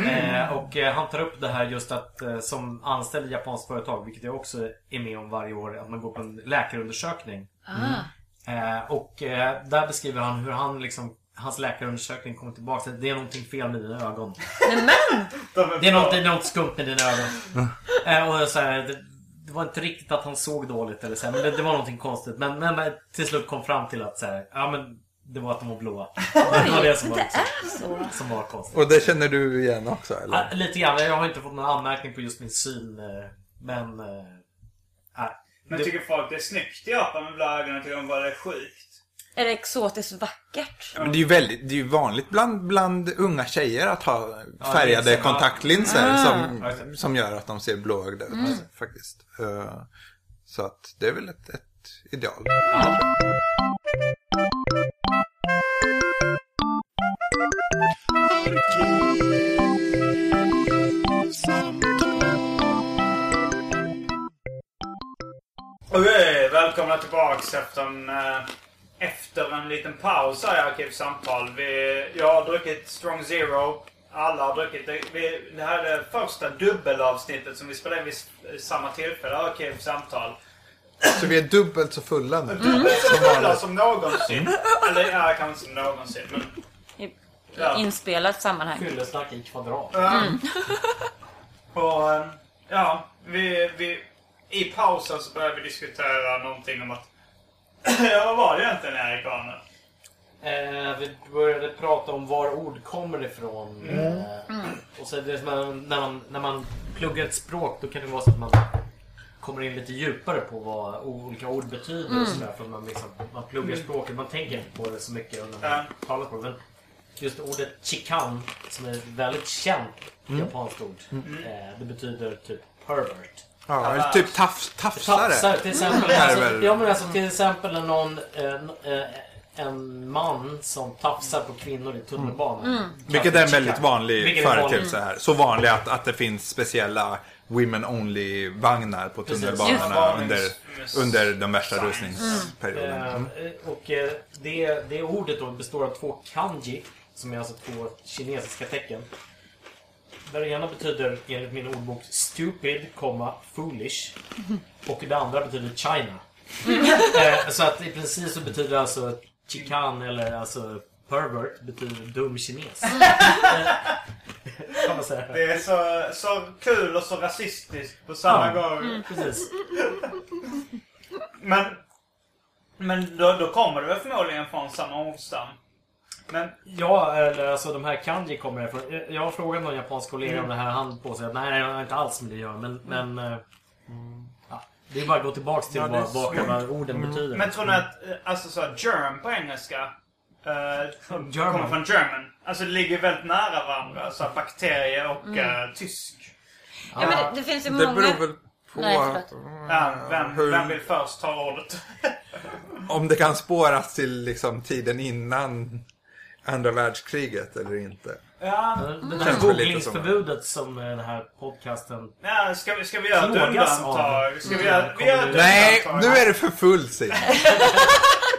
Speaker 4: Eh, och eh, han tar upp det här just att som anställd i japanskt företag, vilket jag också är med om varje år, att man går på en läkarundersökning. Eh, och eh, där beskriver han hur han liksom Hans läkarundersökning kommer tillbaka. Det är någonting fel med dina ögon.
Speaker 2: Men!
Speaker 1: De
Speaker 4: Det är något, det är något skumt med dina ögon. eh, och så här, det, det var inte riktigt att han såg dåligt eller så här, men det, det var någonting konstigt. Men, men, till slut kom fram till att så här, ja men det var att de var blåa. det var det som var,
Speaker 2: det
Speaker 4: liksom, som var konstigt.
Speaker 5: Och det känner du igen också eller?
Speaker 4: Ja, lite grann. Jag har inte fått någon anmärkning på just min syn. Men... nej.
Speaker 1: Men
Speaker 4: Det-
Speaker 1: tycker folk det är snyggt i Japan med blå ögon? Tycker de bara det är sjukt?
Speaker 2: Är det exotiskt vackert?
Speaker 5: Men det är ju väldigt, det är ju vanligt bland, bland unga tjejer att ha färgade
Speaker 4: är så.
Speaker 5: kontaktlinser
Speaker 2: Ah.
Speaker 5: som,
Speaker 4: Ja,
Speaker 5: som gör att de ser blåögda ut. Faktiskt. Eh, Så att det är väl ett, ett ideal.
Speaker 1: Okej, välkomna tillbaks efter en, eh, efter en liten paus här i Arkivsamtal. Vi, jag har druckit Strong Zero. Alla har druckit det. Vi, det här är det första dubbelavsnittet som vi spelar in vid samma tillfälle. Arkivsamtal.
Speaker 5: Så vi är dubbelt så fulla nu.
Speaker 1: Dubbelt så fulla som någonsin. Eller ja, kanske inte som någonsin. Men,
Speaker 2: I
Speaker 1: Ja.
Speaker 2: inspelat sammanhang.
Speaker 4: Fyllesnack i kvadrat.
Speaker 1: och eh, ja, vi, vi, i pausen så började vi diskutera någonting om att... ja, vad var det egentligen Erik Arne?
Speaker 4: Eh, vi började prata om var ord kommer ifrån. Eh, och så är det som att när, man, när man pluggar ett språk då kan det vara så att man kommer in lite djupare på vad olika ord betyder. Och sådär, för att man, liksom, man pluggar språket. Man tänker inte på det så mycket när man
Speaker 1: Ja.
Speaker 4: talar på det. Men just ordet chikan som är ett väldigt känt japanskt ord. Eh, det betyder typ pervert.
Speaker 5: Ja, eller typ tafs, tafsare.
Speaker 4: Tafsar till exempel.
Speaker 5: Det är
Speaker 4: Alltså, ja men alltså till exempel när någon, eh, eh, en man som tafsar på kvinnor i tunnelbanan.
Speaker 5: Vilket är en väldigt vanlig företeelse här. Så vanlig att, att det finns speciella Women Only-vagnar på tunnelbanorna under, under de värsta rusningsperioderna.
Speaker 4: Eh,
Speaker 5: Mm.
Speaker 4: och eh, det, det ordet då består av två kanji, som är alltså två kinesiska tecken. Där det ena betyder, enligt min ordbok, stupid, komma, foolish. Och det andra betyder China. eh, så att i princip så betyder alltså chikan eller alltså pervert betyder dum kines. Eh, kan man säga.
Speaker 1: Det är så, så kul och så rasistiskt på samma
Speaker 4: Ja.
Speaker 1: gång.
Speaker 4: Precis.
Speaker 1: Men, men då, då kommer det väl förmodligen från samma ordstam. Men
Speaker 4: Ja, eller alltså de här kanji kommer ifrån. Jag- Jag har frågat någon japansk kollega om det här. Han påstår att nej, det har inte alls med det att göra. Men, men eh, ja, det är bara att gå tillbaks till
Speaker 5: Ja, det
Speaker 4: vad, vad själva orden betyder.
Speaker 1: Men tror ni att, eh, alltså så här, germ på engelska
Speaker 4: German.
Speaker 1: kommer från German? Alltså det ligger väldigt nära varandra. Så bakterie och eh, tysk.
Speaker 2: Ja, men det, det finns ju
Speaker 5: Det
Speaker 2: många...
Speaker 5: beror väl på
Speaker 2: Nej.
Speaker 1: Ja, vem,
Speaker 5: hur,
Speaker 1: vem vill först ta ordet?
Speaker 5: om det kan spåras till liksom tiden innan andra världskriget eller inte.
Speaker 1: Ja,
Speaker 4: Det
Speaker 5: lite
Speaker 4: googlingsförbudet som eh, den här podcasten...
Speaker 1: ja ska, vi, ska vi göra ett undantag? Ska vi
Speaker 4: Mm.
Speaker 1: göra, vi gör ett
Speaker 5: Nej, nu är det för fullt Simon.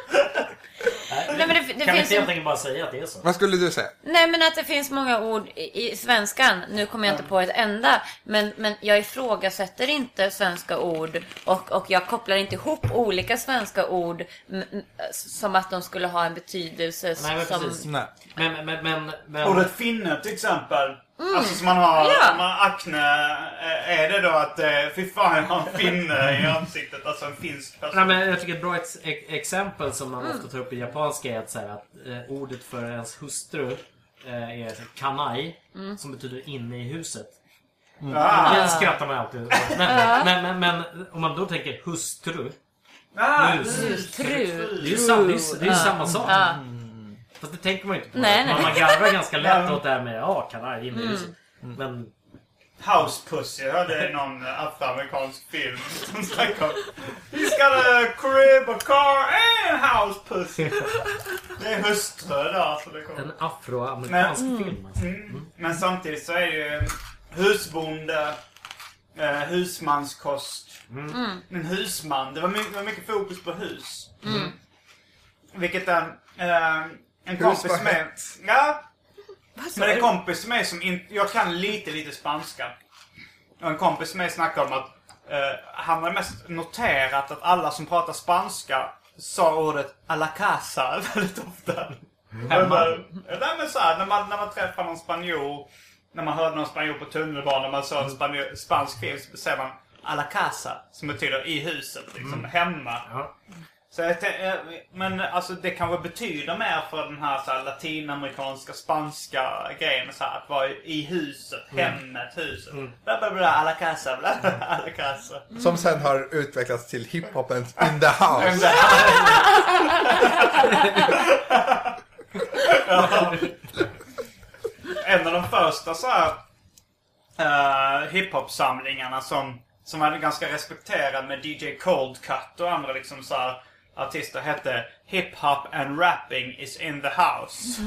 Speaker 2: Det,
Speaker 4: Kan vi inte helt enkelt bara säga att det är så?
Speaker 5: Vad skulle du säga?
Speaker 2: Nej men att det finns många ord i, i svenskan. Nu kommer jag inte på ett enda. Men, men jag ifrågasätter inte svenska ord. Och, och jag kopplar inte ihop olika svenska ord m- m- som att de skulle ha en betydelse
Speaker 4: Nej men
Speaker 2: som...
Speaker 4: precis.
Speaker 5: Nej.
Speaker 4: Men, men, men, men,
Speaker 1: Ordet finne till exempel. Alltså som man har,
Speaker 2: Mm. Ja.
Speaker 1: om man har akne. eh, Är det då att eh, fy fan jag har en finne i ansiktet? Alltså en finsk person.
Speaker 4: Nej, men jag tycker ett bra ex ex- exempel som
Speaker 2: Mm.
Speaker 4: man ofta tar upp i japanska är att, så här, att eh, ordet för ens hustru eh, är kanai.
Speaker 2: Mm.
Speaker 4: Som betyder inne i huset.
Speaker 1: Ah,
Speaker 4: Det skrattar man alltid åt. men, men, men, men om man då tänker hustru.
Speaker 1: ah,
Speaker 4: Hus.
Speaker 2: Hustru.
Speaker 4: Det är ju, sam, det är, ju- det är ju samma sak.
Speaker 2: Ja.
Speaker 4: Fast det tänker man ju inte på.
Speaker 2: Nej, nej.
Speaker 4: Man, garvar ganska lätt åt det här med ja, i huset.
Speaker 2: Mm.
Speaker 4: Men
Speaker 1: House Pussy. Jag hörde i någon afroamerikansk film som snackade om He's got a crib, a car and house pussy. Det är hustru där. Så det kommer.
Speaker 4: en afroamerikansk
Speaker 1: Men-
Speaker 4: film alltså.
Speaker 1: Mm. Men samtidigt så är det ju husbonde, eh, husmanskost. En husman. Det var, mycket, det var mycket fokus på hus. Vilket en, eh, en kompis med... Ja. Men en kompis med som inte... Jag kan lite, lite spanska. Och en kompis med snackade om att eh, han har mest noterat att alla som pratar spanska sa ordet a la casa väldigt ofta.
Speaker 4: Hemma.
Speaker 1: Nej men så här, när man, när man träffar någon spanjor, när man hörde någon spanjor på tunnelbanan, man såg en spanjor, spansk film, så säger man a la casa, som betyder i huset, liksom hemma.
Speaker 4: Ja.
Speaker 1: Så jag tän- eh, men alltså det kanske betyder mer för den här, så här latinamerikanska, spanska grejen. Så här, att vara i huset, hemmet, huset. Bla bla bla, a la casa, bla bla, a la casa.
Speaker 5: Som sen har utvecklats till hiphopens In the House.
Speaker 1: en av de första så här uh, hiphop-samlingarna som, som var ganska respekterad med DJ Cold Cut och andra liksom så här artister hette Hip Hop and Rapping is in the house.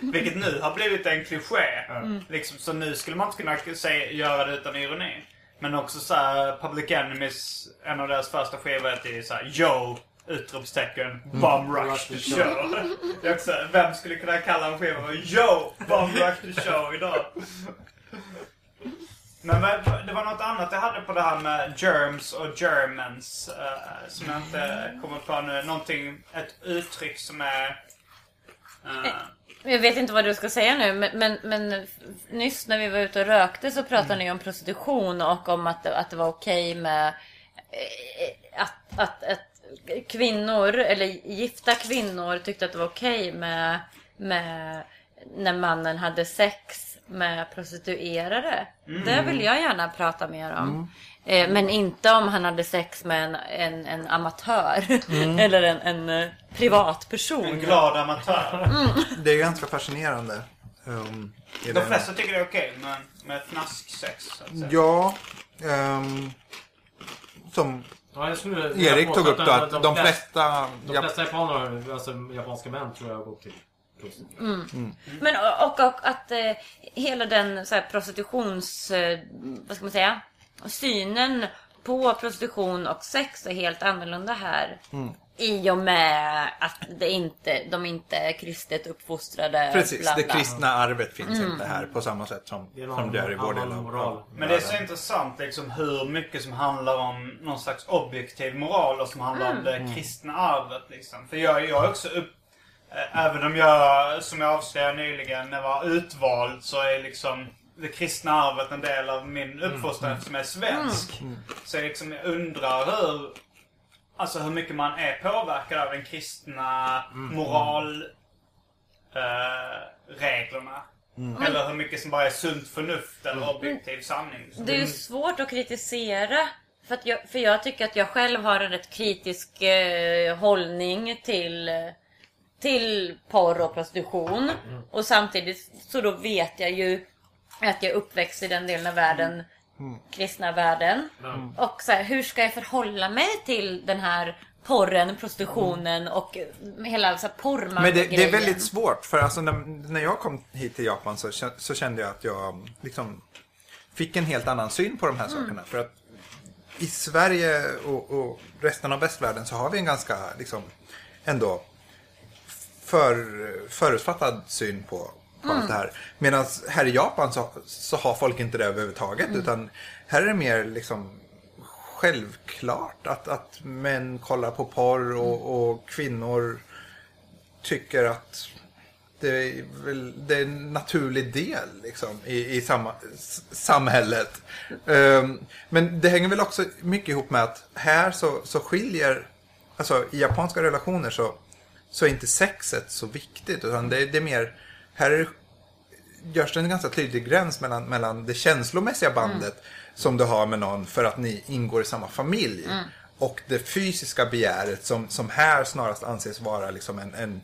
Speaker 1: Vilket nu har blivit en kliché. Liksom, så nu skulle man inte kunna säga, göra det utan ironi. Men också så här, Public Enemies, en av deras första skivor heter så här Yo! Utropstecken. Bomb Rush the Show. Är också, vem skulle kunna kalla en skiva för Yo! Bomb Rush the Show idag? Men det var något annat jag hade på det här med germs och germans. eh, som jag inte kommer på nu. Någonting, ett uttryck som är... eh,
Speaker 2: Jag vet inte vad du ska säga nu, men, men, men nyss när vi var ute och rökte så pratade ni om prostitution och om att, det- att det var okej med eh, att, att, att kvinnor, eller gifta kvinnor tyckte att det var okej med, med när mannen hade sex med prostituerade. Det vill jag gärna prata mer om. Eh, Men inte om han hade sex med en, en, en amatör. eller en, en eh, privatperson.
Speaker 1: en glad amatör.
Speaker 5: Det är ganska fascinerande. Um,
Speaker 1: De
Speaker 5: det.
Speaker 1: flesta tycker det är okej med, med fnasksex. Att.
Speaker 5: Ja. ehm, som
Speaker 4: Ja, jag skulle
Speaker 5: Erik tog upp då,
Speaker 4: påstå
Speaker 5: att de flesta...
Speaker 4: De flesta japaner, alltså japanska män tror jag har gått till prostitution.
Speaker 2: Men och, och att eh, hela den så här, prostitutions... Eh, vad ska man säga? Synen på prostitution och sex är helt annorlunda här. I och med att det inte, de inte är kristet uppfostrade.
Speaker 5: precis,
Speaker 2: bla,
Speaker 5: det kristna arvet finns inte här på samma sätt som,
Speaker 4: Det någon
Speaker 5: som det är i vår del av
Speaker 4: moral.
Speaker 1: Men det är så intressant liksom hur mycket som handlar om någon slags objektiv moral och som handlar om det kristna arvet. Liksom. För jag, jag är också upp... eh, Även om jag, som jag avslöjade nyligen, när jag var utvald så är liksom det kristna arvet en del av min uppfostran eftersom jag är svensk. Så jag liksom undrar hur... Alltså hur mycket man är påverkad av den kristna moral... Eh, reglerna. Eller hur mycket som bara är sunt förnuft eller objektiv sanning.
Speaker 2: Det är ju svårt att kritisera. För, att jag, för jag tycker att jag själv har en rätt kritisk eh, hållning till, eh, till porr och prostitution. Och samtidigt så då vet jag ju att jag är uppväxt i den delen av världen, kristna världen. Och så här, hur ska jag förhålla mig till den här porren, prostitutionen och hela så här,
Speaker 5: Men det, det är väldigt svårt för alltså när, när jag kom hit till Japan så, så kände jag att jag liksom fick en helt annan syn på de här sakerna. För att i Sverige och, och resten av västvärlden så har vi en ganska liksom ändå för, förutfattad syn på, på allt det här. Medan här i Japan så, så har folk inte det överhuvudtaget. Utan här är det mer liksom självklart att, att män kollar på porr och, och kvinnor tycker att det är, väl, det är en naturlig del liksom, i, i samma, samhället. Ehm, men det hänger väl också mycket ihop med att här så, så skiljer, alltså i japanska relationer så, så är inte sexet så viktigt. Utan det, det är mer, här är, görs det en ganska tydlig gräns mellan, mellan det känslomässiga bandet som du har med någon för att ni ingår i samma familj. Och det fysiska begäret som, som här snarast anses vara liksom en, en,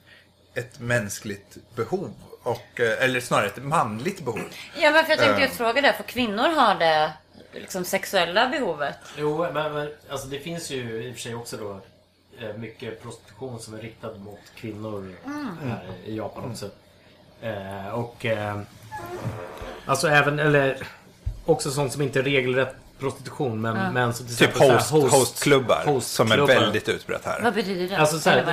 Speaker 5: ett mänskligt behov. Och, eh, eller snarare ett manligt behov.
Speaker 2: Ja, men för jag tänkte
Speaker 5: Eh.
Speaker 2: just fråga det. För kvinnor har det liksom sexuella behovet.
Speaker 4: Jo, men, men alltså det finns ju i och för sig också då mycket prostitution som är riktad mot kvinnor här i Japan också. Eh, och eh, alltså även, eller också sånt som inte är regelrätt prostitution men, men som till
Speaker 5: Typ
Speaker 4: exempel
Speaker 5: host,
Speaker 4: så här
Speaker 5: hostklubbar som är väldigt utbrett här.
Speaker 2: Vad betyder det?
Speaker 4: Alltså så här,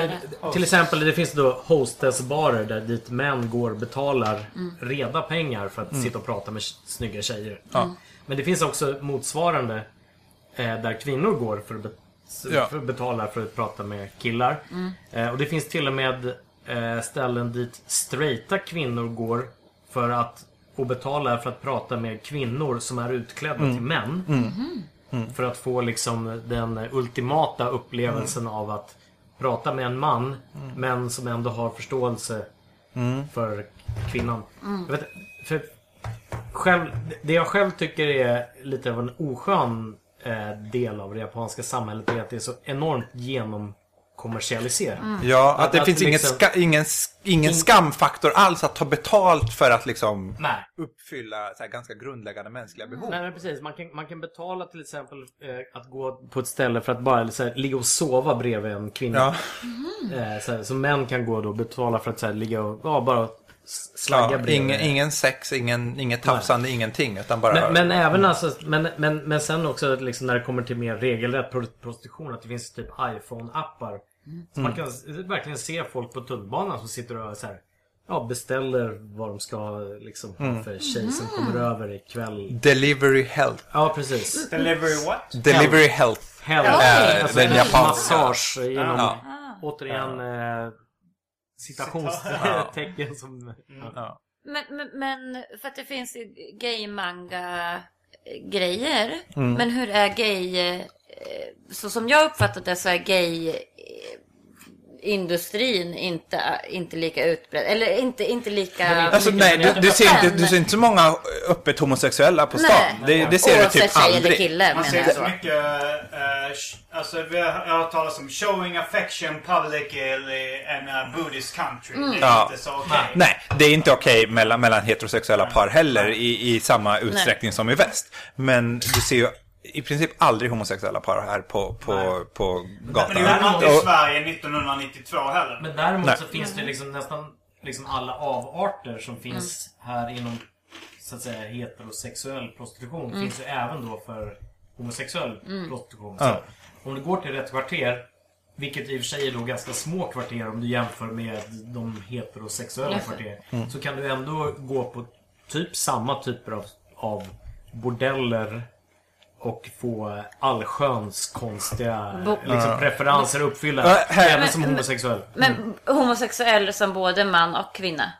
Speaker 2: det?
Speaker 4: till exempel det finns då hostessbarer där dit män går och betalar
Speaker 2: Mm.
Speaker 4: reda pengar för att sitta och prata med snygga tjejer.
Speaker 5: Ja.
Speaker 4: Men det finns också motsvarande eh, där kvinnor går för att, be-
Speaker 5: Ja.
Speaker 4: för att betala för att prata med killar.
Speaker 2: Mm.
Speaker 4: Eh, och det finns till och med eh, ställen dit straighta kvinnor går för att och betalar för att prata med kvinnor som är utklädda till män. För att få liksom den ultimata upplevelsen av att prata med en man men som ändå har förståelse för kvinnan. Vet, för själv, det jag själv tycker är lite av en oskön del av det japanska samhället är att det är så enormt genomkommersialiserat.
Speaker 5: Ja, att, det
Speaker 4: Att
Speaker 5: finns ingen,
Speaker 4: liksom-
Speaker 5: ska, ingen, ingen
Speaker 4: In-
Speaker 5: skamfaktor alls att ta betalt för att liksom
Speaker 4: Nej.
Speaker 5: uppfylla så här, ganska grundläggande mänskliga behov.
Speaker 4: Nej men precis, man kan, man kan betala till exempel eh, att gå på ett ställe för att bara så här, ligga och sova bredvid en kvinna.
Speaker 5: Ja,
Speaker 4: Eh, så, här, så män kan gå då och betala för att så här, ligga och ja, bara slagga
Speaker 5: ja ingen, ingen sex, ingen, inget tafsande, ingenting. Utan bara...
Speaker 4: Men, men även alltså, men, men, men sen också att liksom när det kommer till mer regelrätt pro- prostitution att det finns typ iPhone-appar. Så man kan s- verkligen se folk på tunnelbanan som sitter och så här, ja, beställer vad de ska liksom, ha för tjej som kommer över ikväll.
Speaker 5: Delivery health.
Speaker 4: Ja, precis.
Speaker 1: Delivery what?
Speaker 5: Delivery health.
Speaker 4: Hell,
Speaker 5: Äh,
Speaker 4: alltså,
Speaker 5: den japanska.
Speaker 4: massage genom,
Speaker 5: Ja.
Speaker 4: återigen, eh, citationstecken som... Ja.
Speaker 2: Men, men, men för att det finns ju gay-manga grejer.
Speaker 5: Mm.
Speaker 2: Men hur är gay... eh, Så som jag uppfattat det så är gay industrin inte, inte lika utbredd. Eller inte, inte lika...
Speaker 5: Alltså, nej, du, du, ser inte, du ser inte så många öppet homosexuella på stan.
Speaker 2: Nej.
Speaker 5: Det, det ser du
Speaker 2: Oavsett
Speaker 5: typ
Speaker 2: tjej eller
Speaker 5: aldrig.
Speaker 2: kille
Speaker 1: Man ser inte så mycket, eh, sh- alltså vi har, jag har hört talas om showing affection publicly in a Buddhist country. Det är
Speaker 5: Ja.
Speaker 1: inte så okej.
Speaker 5: Nej, det är inte okej mellan, mellan heterosexuella par heller i, i samma utsträckning som i väst. Men du ser ju i princip aldrig homosexuella par här på, på, på
Speaker 1: Men
Speaker 5: gatan.
Speaker 1: det gjorde man inte i Sverige 1992 heller.
Speaker 4: Men däremot
Speaker 5: Nej.
Speaker 4: så finns det liksom nästan liksom alla avarter som finns
Speaker 2: Mm.
Speaker 4: här inom så att säga heterosexuell prostitution
Speaker 2: Mm.
Speaker 4: finns ju även då för homosexuell prostitution.
Speaker 5: Ja.
Speaker 4: Så om du går till rätt kvarter, vilket i och för sig är då ganska små kvarter om du jämför med de heterosexuella
Speaker 2: Just det.
Speaker 4: kvarter. Så kan du ändå gå på typ samma typer av, av bordeller och få allsköns konstiga
Speaker 2: Bo-
Speaker 4: liksom, preferenser uppfyllda.
Speaker 5: Här-
Speaker 4: även som homosexuell.
Speaker 2: Men homosexuell som både man och kvinna?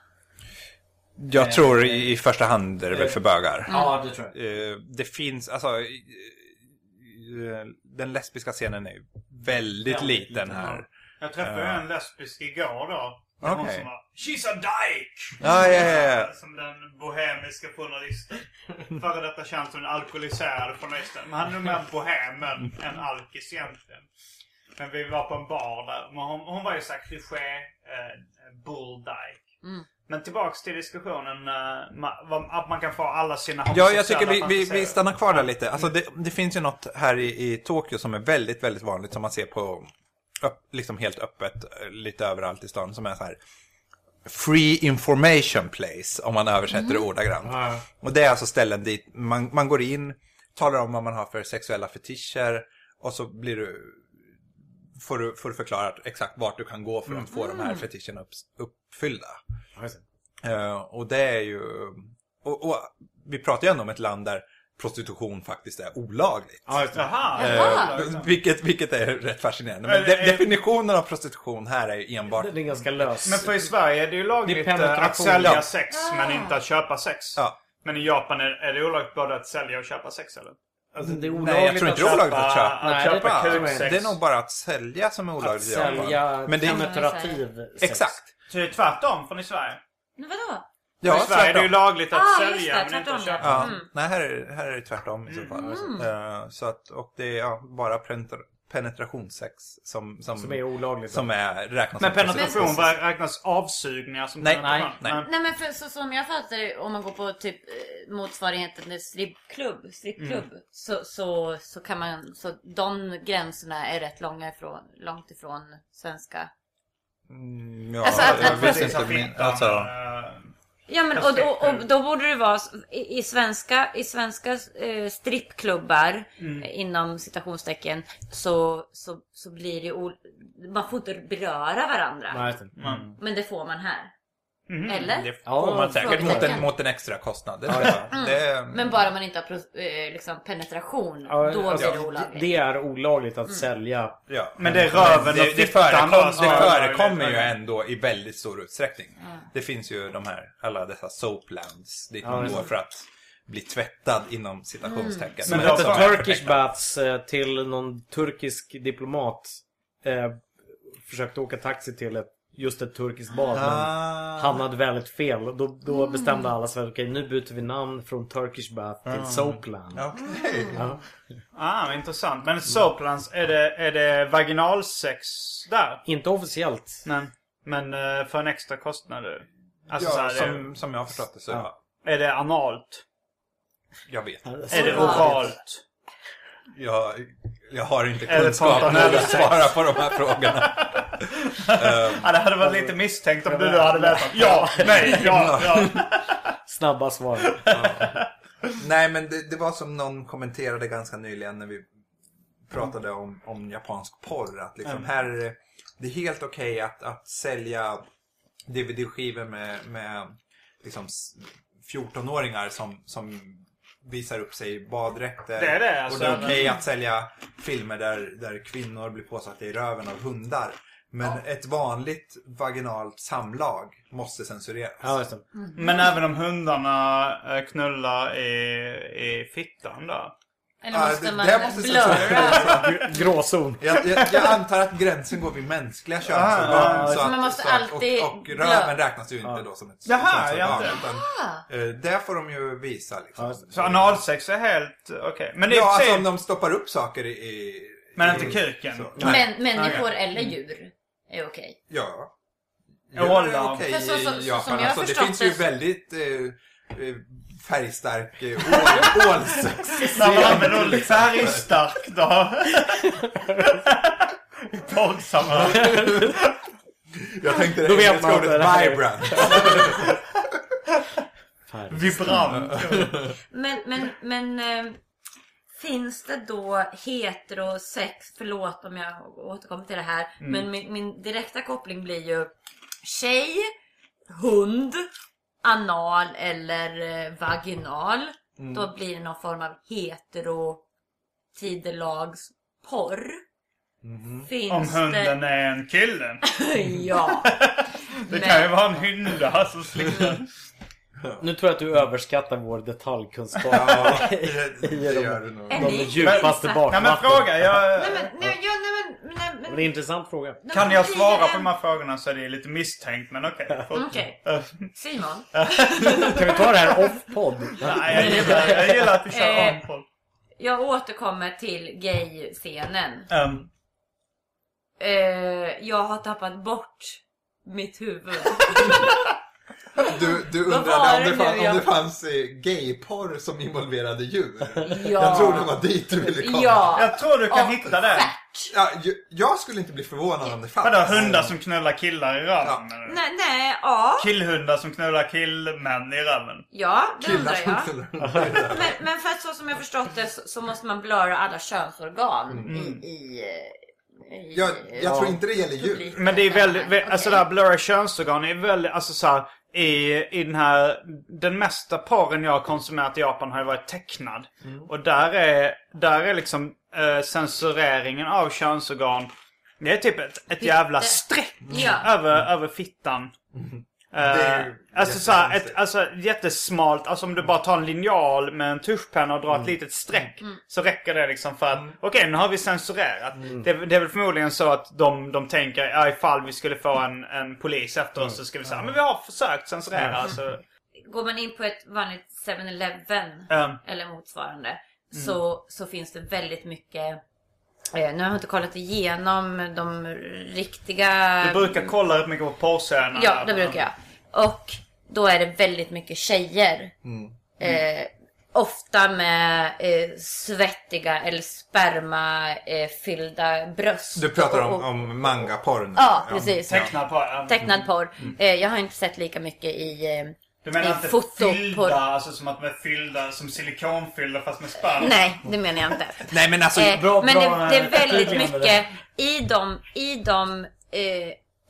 Speaker 5: Jag tror i, första hand är det väl för bögar.
Speaker 4: Ja, det tror jag.
Speaker 5: Eh, Det finns, alltså, eh, eh, den lesbiska scenen är ju väldigt
Speaker 4: Väldigt
Speaker 5: liten
Speaker 4: liten,
Speaker 5: här.
Speaker 1: Jag träffade ju en lesbisk igår då. Det var Hon
Speaker 5: Okej.
Speaker 1: som She's a dyke!
Speaker 5: Ja, ja, ja, ja.
Speaker 1: Som den bohemiska journalisten. Före detta känd som den alkoholiserade journalisten. Men han är nog mer bohem än, alkis egentligen. Men vi var på en bar där. Men hon, hon var ju såhär kliché eh, bull dyke. Men tillbaks till diskussionen eh, ma, vad- att man kan få alla sina
Speaker 5: Ja, jag tycker vi, vi, vi stannar kvar där lite. Alltså det, det finns ju något här i, i Tokyo som är väldigt, väldigt vanligt som man ser på upp, liksom helt öppet eh, lite överallt i stan som är så här Free information place om man översätter det ordagrant.
Speaker 4: Ja.
Speaker 5: Och det är alltså ställen dit man, man går in, talar om vad man har för sexuella fetischer och så blir du, får, du, får du förklarat exakt vart du kan gå för att få de här fetischerna upp, uppfyllda.
Speaker 4: Det.
Speaker 5: Eh, och det är ju... Och, och vi pratar ju ändå om ett land där prostitution faktiskt är olagligt.
Speaker 4: Det.
Speaker 1: Jaha.
Speaker 5: Eh, vilket, vilket är rätt fascinerande. Men de,
Speaker 1: eh,
Speaker 5: definitionen av prostitution här är ju enbart...
Speaker 4: Den är ganska lös.
Speaker 1: Men för i Sverige är det ju lagligt
Speaker 4: Det
Speaker 1: eh, att sälja
Speaker 5: Ja.
Speaker 1: sex men inte att köpa sex.
Speaker 5: Ja.
Speaker 1: Men i Japan är, är det olagligt både att sälja och köpa sex eller?
Speaker 4: Alltså, det är
Speaker 5: Nej,
Speaker 4: olagligt
Speaker 5: jag tror inte det är
Speaker 4: att
Speaker 5: olagligt att köpa.
Speaker 1: Att
Speaker 4: Nej,
Speaker 1: köpa
Speaker 4: det.
Speaker 5: Det är nog bara att sälja som är
Speaker 4: Att
Speaker 5: olagligt i Japan.
Speaker 4: sälja
Speaker 5: Men det är,
Speaker 4: penetrativ sex.
Speaker 5: exakt.
Speaker 1: Så det är tvärtom från i Sverige?
Speaker 2: Men vadå?
Speaker 5: Ja,
Speaker 1: I Sverige är det ju lagligt att
Speaker 2: Ah,
Speaker 1: sälja
Speaker 2: det,
Speaker 1: men inte att köpa.
Speaker 2: ja. Mm.
Speaker 5: nej här är, här är det tvärtom i så fall. Eh, så att, och det är ja, bara penetra- penetrationssex som, som,
Speaker 4: Som är olagligt.
Speaker 5: som är, räknas
Speaker 1: Men
Speaker 5: som
Speaker 1: penetration vad räknas avsugningar som
Speaker 5: Nej, nej, nej.
Speaker 2: Nej men för, så som jag fattar det, om man går på typ eh, motsvarigheten till strippklubb, strippklubb så, så, så kan man, så de gränserna är rätt långa ifrån, långt ifrån svenska.
Speaker 5: Mm, Ja,
Speaker 2: Alltså att-
Speaker 5: jag
Speaker 2: att
Speaker 5: vet
Speaker 1: Precis,
Speaker 5: inte.
Speaker 1: att
Speaker 5: Men, alltså,
Speaker 1: eh,
Speaker 2: Ja men och, och, och då borde det vara i, i svenska, i svenska eh, strippklubbar eh, inom citationstecken så, så, så blir det o, man får inte beröra varandra.
Speaker 1: Mm.
Speaker 2: Men det får man här.
Speaker 1: Mhm.
Speaker 2: Eller?
Speaker 5: det
Speaker 4: Ja,
Speaker 5: får man säkert mot en, mot en extra kostnad. Det, tror jag. det,
Speaker 2: Men bara man inte har eh, liksom penetration,
Speaker 4: Ja,
Speaker 2: då
Speaker 4: alltså,
Speaker 2: blir det olagligt.
Speaker 4: Det är olagligt att sälja.
Speaker 5: ja.
Speaker 1: Men det är röven och
Speaker 5: det, det,
Speaker 1: fittan
Speaker 5: förekom, det förekommer ju ändå i väldigt stor utsträckning. Det finns ju de här, alla dessa soaplands dit
Speaker 4: Ja,
Speaker 5: man
Speaker 4: det
Speaker 5: går för att bli tvättad inom citationstecken.
Speaker 4: Som
Speaker 1: Men
Speaker 4: hette
Speaker 1: då-
Speaker 4: Turkish Baths eh, till någon turkisk diplomat. Eh, försökte åka taxi till ett, just ett turkiskt bad. Men
Speaker 5: Ah.
Speaker 4: han hade väldigt fel. Då, då bestämde alla sig okej nu byter vi namn från Turkish Bath till Soapland.
Speaker 5: Okej.
Speaker 4: Ja.
Speaker 1: Ah, intressant. Men soaplands, är det, är det vaginalsex där?
Speaker 4: Inte officiellt.
Speaker 1: Men, men eh, för en extra kostnad? Alltså så
Speaker 5: Ja,
Speaker 1: här, det-
Speaker 5: som, som jag har förstått det så
Speaker 4: Ja.
Speaker 1: Är det analt?
Speaker 5: Jag vet.
Speaker 1: Är det oralt?
Speaker 5: Jag, jag har inte kunskap nog
Speaker 1: fontanell
Speaker 5: att svara på de här frågorna.
Speaker 1: Ja, det hade varit lite misstänkt om du då hade vetat. Ja, nej, ja, ja.
Speaker 4: Snabba svar.
Speaker 5: Nej, men det, det var som någon kommenterade ganska nyligen när vi pratade om, om japansk porr. Att liksom här är det, det är helt okej att, att sälja DVD-skivor med, med liksom s- 14-åringar som, som visar upp sig i baddräkter.
Speaker 1: Det är det, alltså.
Speaker 5: och det är okej att sälja filmer där, där kvinnor blir påsatta i röven av hundar. Men ett vanligt vaginalt samlag måste censureras.
Speaker 4: Ja, just det.
Speaker 1: Men även om hundarna eh, knullar i, i fittan då?
Speaker 2: Eller
Speaker 5: Ja,
Speaker 2: måste
Speaker 5: det-
Speaker 2: man
Speaker 5: det måste
Speaker 2: blurra?
Speaker 5: censureras.
Speaker 4: Gråzon.
Speaker 5: Jag, jag, jag antar att gränsen går vid mänskliga könsorgan.
Speaker 1: Ah,
Speaker 5: så
Speaker 2: så
Speaker 5: att,
Speaker 2: man måste
Speaker 5: så att,
Speaker 2: alltid
Speaker 5: och, och röven räknas ju inte då som ett
Speaker 1: Jaha,
Speaker 5: könsorgan.
Speaker 1: ja.
Speaker 5: Utan, eh, där får de ju visa liksom.
Speaker 4: Ja,
Speaker 1: Så analsex är helt okej. Men det är
Speaker 5: Ja, alltså om de stoppar upp saker i... i
Speaker 1: Men inte kuken?
Speaker 2: Men människor
Speaker 1: Okej.
Speaker 2: eller djur är okej.
Speaker 5: Ja.
Speaker 1: Åldrar.
Speaker 5: Ja, okej
Speaker 2: För så- så- så
Speaker 5: i Japan.
Speaker 2: som jag har
Speaker 5: alltså, det
Speaker 2: förstått
Speaker 5: finns ju
Speaker 2: det-
Speaker 5: väldigt eh, eh, färgstark eh, ål, ålsex.
Speaker 1: När man använder färgstark då? I porrsammanhang.
Speaker 5: Jag tänkte det
Speaker 4: Då vet
Speaker 5: engelska
Speaker 4: man
Speaker 5: ordet
Speaker 4: är-
Speaker 5: vibrant.
Speaker 1: Vibrant.
Speaker 2: Men, men, men eh, finns det då heterosex, förlåt om jag återkommer till det här, men min, min direkta koppling blir ju tjej, hund, anal eller eh, vaginal. Då blir det någon form av hetero tidelags porr. Finns
Speaker 1: Om hunden
Speaker 2: det...
Speaker 1: är en kille.
Speaker 2: ja.
Speaker 1: Det
Speaker 2: Men-
Speaker 1: kan ju vara en hynda som slickar.
Speaker 4: Nu tror jag att du överskattar vår detaljkunskap.
Speaker 5: Ja, det, det
Speaker 4: de-
Speaker 5: gör det nog.
Speaker 4: De djupaste
Speaker 2: Nej,
Speaker 1: Nej men
Speaker 4: bakvatten.
Speaker 1: fråga. Jag...
Speaker 2: Nej men, nej, ja, nej, men, nej,
Speaker 4: Men Det är en intressant fråga.
Speaker 1: Kan jag svara på de här frågorna så är det lite misstänkt men okej.
Speaker 2: Okej.
Speaker 1: Eh,
Speaker 2: Simon.
Speaker 4: Kan vi ta det här off-podd?
Speaker 1: Nej, jag gillar, jag gillar att vi kör
Speaker 2: Eh.
Speaker 1: folk.
Speaker 2: Jag återkommer till gay-scenen.
Speaker 1: Um,
Speaker 2: jag har tappat bort mitt huvud.
Speaker 5: Du, du undrade om
Speaker 2: det
Speaker 5: fann, om det fanns eh, gayporr som involverade djur.
Speaker 2: Ja.
Speaker 5: Jag tror det var dit du ville komma.
Speaker 2: Ja.
Speaker 1: jag tror du kan
Speaker 2: Och
Speaker 1: hitta det.
Speaker 5: Ja, jag skulle inte bli förvånad om det fanns.
Speaker 1: Vadå, hundar som knullar killar i röven? eller?
Speaker 2: Nej, nej, ja.
Speaker 1: Killhundar som knullar killmän i röven?
Speaker 2: Ja, det undrar
Speaker 5: Killar
Speaker 2: jag.
Speaker 5: som knullar.
Speaker 2: Men, men för att så som jag förstått det så, måste man blöra alla könsorgan
Speaker 1: Mm.
Speaker 2: i... i, eh, i
Speaker 5: Jag, jag tror inte det gäller djur.
Speaker 1: Men det är väldigt, alltså
Speaker 2: okej.
Speaker 1: det här blurry könsorgan är väldigt, alltså så här, i, i den här, den mesta porren jag har konsumerat i Japan har ju varit tecknad. Och där är, där är liksom eh, censureringen av könsorgan, det är typ ett, ett jävla streck
Speaker 2: Ja.
Speaker 1: över, över fittan. Eh,
Speaker 5: ju
Speaker 1: alltså så här, ett, alltså jättesmalt, alltså om du bara tar en linjal med en tuschpenna och drar ett litet streck. Så räcker det liksom för att, okej nu har vi censurerat. Det, det är väl förmodligen så att de, de tänker, ja, ifall vi skulle få en, en polis efter oss så ska vi säga, men vi har försökt censurera. Alltså,
Speaker 2: Går man in på ett vanligt 7-Eleven
Speaker 1: Ehm.
Speaker 2: eller motsvarande
Speaker 1: Mm.
Speaker 2: så, så finns det väldigt mycket eh, nu har jag inte kollat igenom de riktiga...
Speaker 1: du brukar kolla rätt mycket på porrscenerna.
Speaker 2: Ja, det brukar jag. Och då är det väldigt mycket tjejer.
Speaker 1: Mm.
Speaker 2: Eh, ofta med eh, svettiga eller spermafyllda bröst.
Speaker 5: Du pratar om,
Speaker 2: Och- och-
Speaker 5: om mangaporr nu.
Speaker 2: Ja, precis.
Speaker 1: Tecknad på. ja.
Speaker 2: Tecknad porr.
Speaker 1: Mm.
Speaker 2: Eh, jag har inte sett lika mycket i, eh,
Speaker 1: Du menar
Speaker 2: i
Speaker 1: inte
Speaker 2: foto
Speaker 1: fyllda,
Speaker 2: på...
Speaker 1: alltså som att de är fyllda, som silikonfyllda fast med sperma?
Speaker 2: Nej, det menar jag inte.
Speaker 5: Nej men alltså,
Speaker 2: Eh,
Speaker 4: bra-
Speaker 2: men
Speaker 4: bra,
Speaker 2: det, det är
Speaker 4: eh,
Speaker 2: väldigt mycket i de, i de, eh,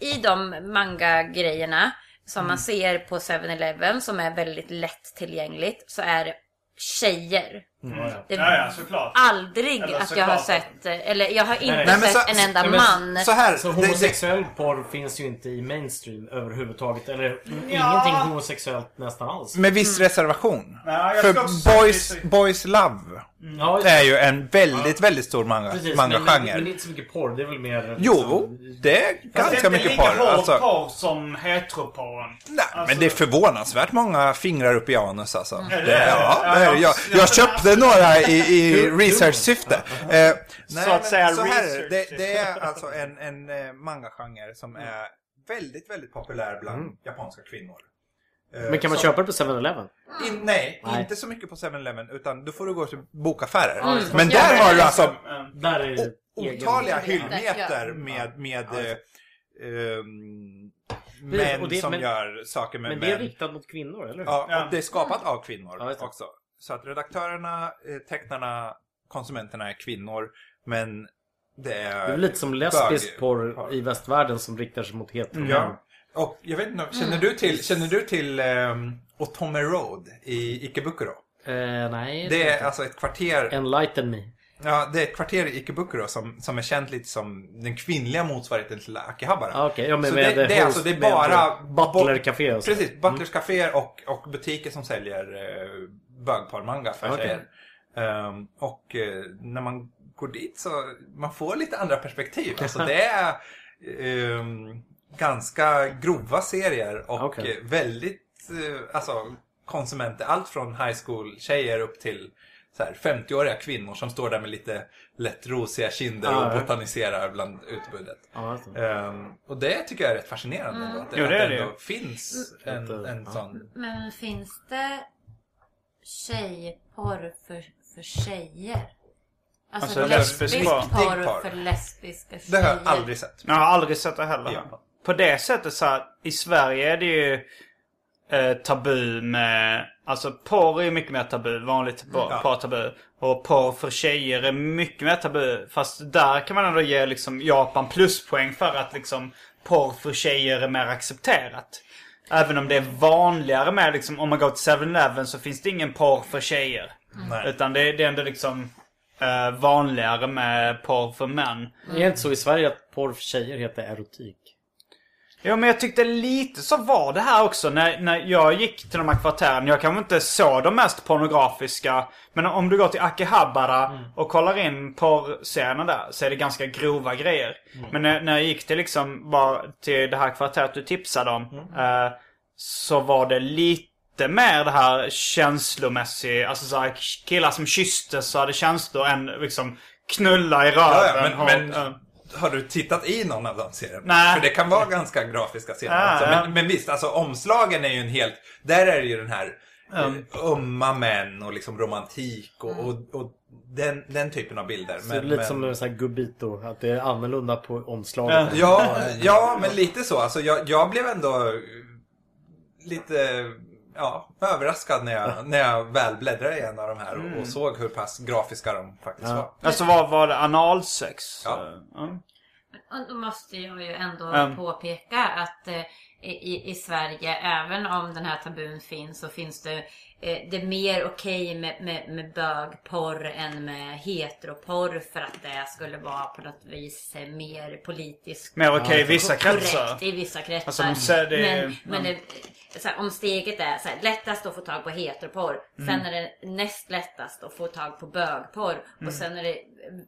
Speaker 2: i de manga-grejerna som
Speaker 1: Mm.
Speaker 2: man ser på 7-Eleven som är väldigt lättillgängligt så är det tjejer.
Speaker 1: Mm. Ja, ja, såklart.
Speaker 2: aldrig
Speaker 1: Eller
Speaker 2: att jag har sett, eller jag har inte
Speaker 4: Nej,
Speaker 5: men
Speaker 2: sett
Speaker 5: så-
Speaker 2: en enda
Speaker 4: nej,
Speaker 2: man.
Speaker 5: så här.
Speaker 4: Så
Speaker 5: det- det-
Speaker 4: homosexuell porr finns ju inte i mainstream överhuvudtaget. Eller
Speaker 1: Ja.
Speaker 4: ingenting homosexuellt nästan alls.
Speaker 5: Med viss reservation.
Speaker 1: Ja, jag
Speaker 5: För boys, boys Love
Speaker 4: Ja,
Speaker 5: är ju en väldigt, väldigt stor manga,
Speaker 4: precis. Men, men,
Speaker 5: manga-genre.
Speaker 4: men det är inte så mycket porr. Det är väl mer...
Speaker 5: Jo,
Speaker 4: liksom-
Speaker 5: det är ganska
Speaker 1: det är inte
Speaker 5: mycket
Speaker 1: lika
Speaker 5: porr. Alltså,
Speaker 1: porr som heteroporren.
Speaker 5: nej,
Speaker 1: Alltså-
Speaker 5: men det är förvånansvärt många fingrar upp i anus alltså. Ja,
Speaker 1: Ja,
Speaker 5: det är,
Speaker 1: ja.
Speaker 5: jag, jag köpte några i, i research-syfte. Eh,
Speaker 1: Så att säga
Speaker 5: så här,
Speaker 1: research.
Speaker 5: det, det är alltså en, en eh, manga-genre som är väldigt, väldigt populär bland japanska kvinnor. Eh,
Speaker 4: Men kan man
Speaker 5: som-
Speaker 4: köpa det på 7-Eleven?
Speaker 5: In, nej,
Speaker 4: Nej.
Speaker 5: inte så mycket på 7-Eleven utan då får du gå till bokaffärer.
Speaker 2: Mm.
Speaker 5: Men där har du alltså
Speaker 1: Mm.
Speaker 4: Där är
Speaker 5: otaliga
Speaker 2: Hyllmeter,
Speaker 5: med, med
Speaker 4: Precis,
Speaker 5: män
Speaker 4: och det-
Speaker 5: som
Speaker 4: men-
Speaker 5: gör saker med
Speaker 4: Men det är
Speaker 5: män.
Speaker 4: riktat mot kvinnor, eller hur?
Speaker 5: Ja, och det är skapat av kvinnor
Speaker 4: Ja,
Speaker 5: också. Så att redaktörerna, eh, tecknarna, konsumenterna är kvinnor. Men det är...
Speaker 4: Det är lite som lesbisk porr i västvärlden som riktar sig mot hetero.
Speaker 5: Ja. Och jag vet inte, känner du till, känner du till um, Otome Road i Ikebukuro?
Speaker 4: Eh, nej.
Speaker 5: Det är alltså ett kvarter
Speaker 4: Enlighten me.
Speaker 5: Ja, det är ett kvarter i Ikebukuro som, som är känt lite som den kvinnliga motsvarigheten till Akihabara.
Speaker 4: Ah, Okej, ja men
Speaker 5: Så
Speaker 4: med
Speaker 5: det, det är alltså det är bara...
Speaker 4: Butler Café och så.
Speaker 5: Precis, butlers caféer och, och butiker som säljer eh, bögporrmanga för
Speaker 4: Okej.
Speaker 5: tjejer. Ehm, och eh, när man går dit så man får lite andra perspektiv. Alltså det är ehm, ganska grova serier och
Speaker 4: Okej.
Speaker 5: eh, väldigt eh, alltså, konsumenter. Allt från high school tjejer upp till så här, 50-åriga kvinnor som står där med lite lätt rosiga kinder
Speaker 4: Ja,
Speaker 5: och botaniserar bland utbudet.
Speaker 4: Ja, alltså.
Speaker 5: Ehm, och det tycker jag är rätt fascinerande ändå. Att det,
Speaker 1: Jo, det
Speaker 5: att
Speaker 1: det
Speaker 5: ändå finns en, en sån...
Speaker 2: Men finns det tjejporr för, för tjejer?
Speaker 1: Alltså,
Speaker 2: Alltså,
Speaker 1: lesbisk
Speaker 2: lesbisk
Speaker 1: porr.
Speaker 2: porr för lesbiska
Speaker 5: Det har
Speaker 2: tjejer?
Speaker 5: jag aldrig sett.
Speaker 1: Jag har aldrig sett det heller.
Speaker 5: Ja.
Speaker 1: På det sättet så här, i Sverige är det ju eh, tabu med... Alltså porr är mycket mer tabu. Vanligt porr,
Speaker 5: Ja.
Speaker 1: porr tabu. Och porr för tjejer är mycket mer tabu. Fast där kan man ändå ge liksom Japan pluspoäng för att liksom porr för tjejer är mer accepterat. Även om det är vanligare med liksom, om man går till 7-Eleven så finns det ingen porr för tjejer.
Speaker 5: Nej.
Speaker 1: Utan det, det är ändå liksom eh, vanligare med porr för män.
Speaker 4: Är det inte så i Sverige att porr för tjejer heter erotik?
Speaker 1: Ja men jag tyckte lite så var det här också när, när jag gick till de här kvarteren. Jag kanske inte såg de mest pornografiska. Men om du går till Akihabara och kollar in porrscener där så är det ganska grova grejer. Men när, när jag gick till liksom bara till det här kvarteret du tipsade om. Eh, så var det lite mer det här känslomässiga. Alltså så här, killar som kysstes och hade känslor än liksom knulla i röven.
Speaker 5: Ja, ja, men,
Speaker 1: och-
Speaker 5: men
Speaker 1: ja.
Speaker 5: Har du tittat i någon av de serierna?
Speaker 1: Nej.
Speaker 5: För det kan vara ganska grafiska scener
Speaker 1: Ja,
Speaker 5: också.
Speaker 1: ja.
Speaker 5: Men, men visst, alltså omslagen är ju en helt... Där är det ju den här eh, ömma män och liksom romantik och, och, och den, den typen av bilder.
Speaker 4: Så det är lite som en sån här gubbito. Att det är annorlunda på omslaget.
Speaker 1: Ja.
Speaker 5: Ja, ja, men lite så. Alltså, jag, jag blev ändå lite ja, överraskad när jag, när jag väl bläddrade i en av de här och, och såg hur pass grafiska de faktiskt var.
Speaker 1: Alltså vad var det? Analsex?
Speaker 5: Ja.
Speaker 2: Och då måste jag ju ändå
Speaker 1: Mm.
Speaker 2: påpeka att eh, i, i Sverige, även om den här tabun finns, så finns det det är mer okej med, med, med bögporr än med heteroporr för att det skulle vara på något vis eh, mer politiskt
Speaker 1: Mer okej i vissa
Speaker 2: korrekt
Speaker 1: kretsar.
Speaker 2: i vissa kretsar.
Speaker 1: Alltså, de säger det-
Speaker 2: men men det, så här, om steget är så här, lättast att få tag på heteroporr.
Speaker 1: Mm.
Speaker 2: Sen är det näst lättast att få tag på bögporr.
Speaker 1: Mm.
Speaker 2: Och sen är det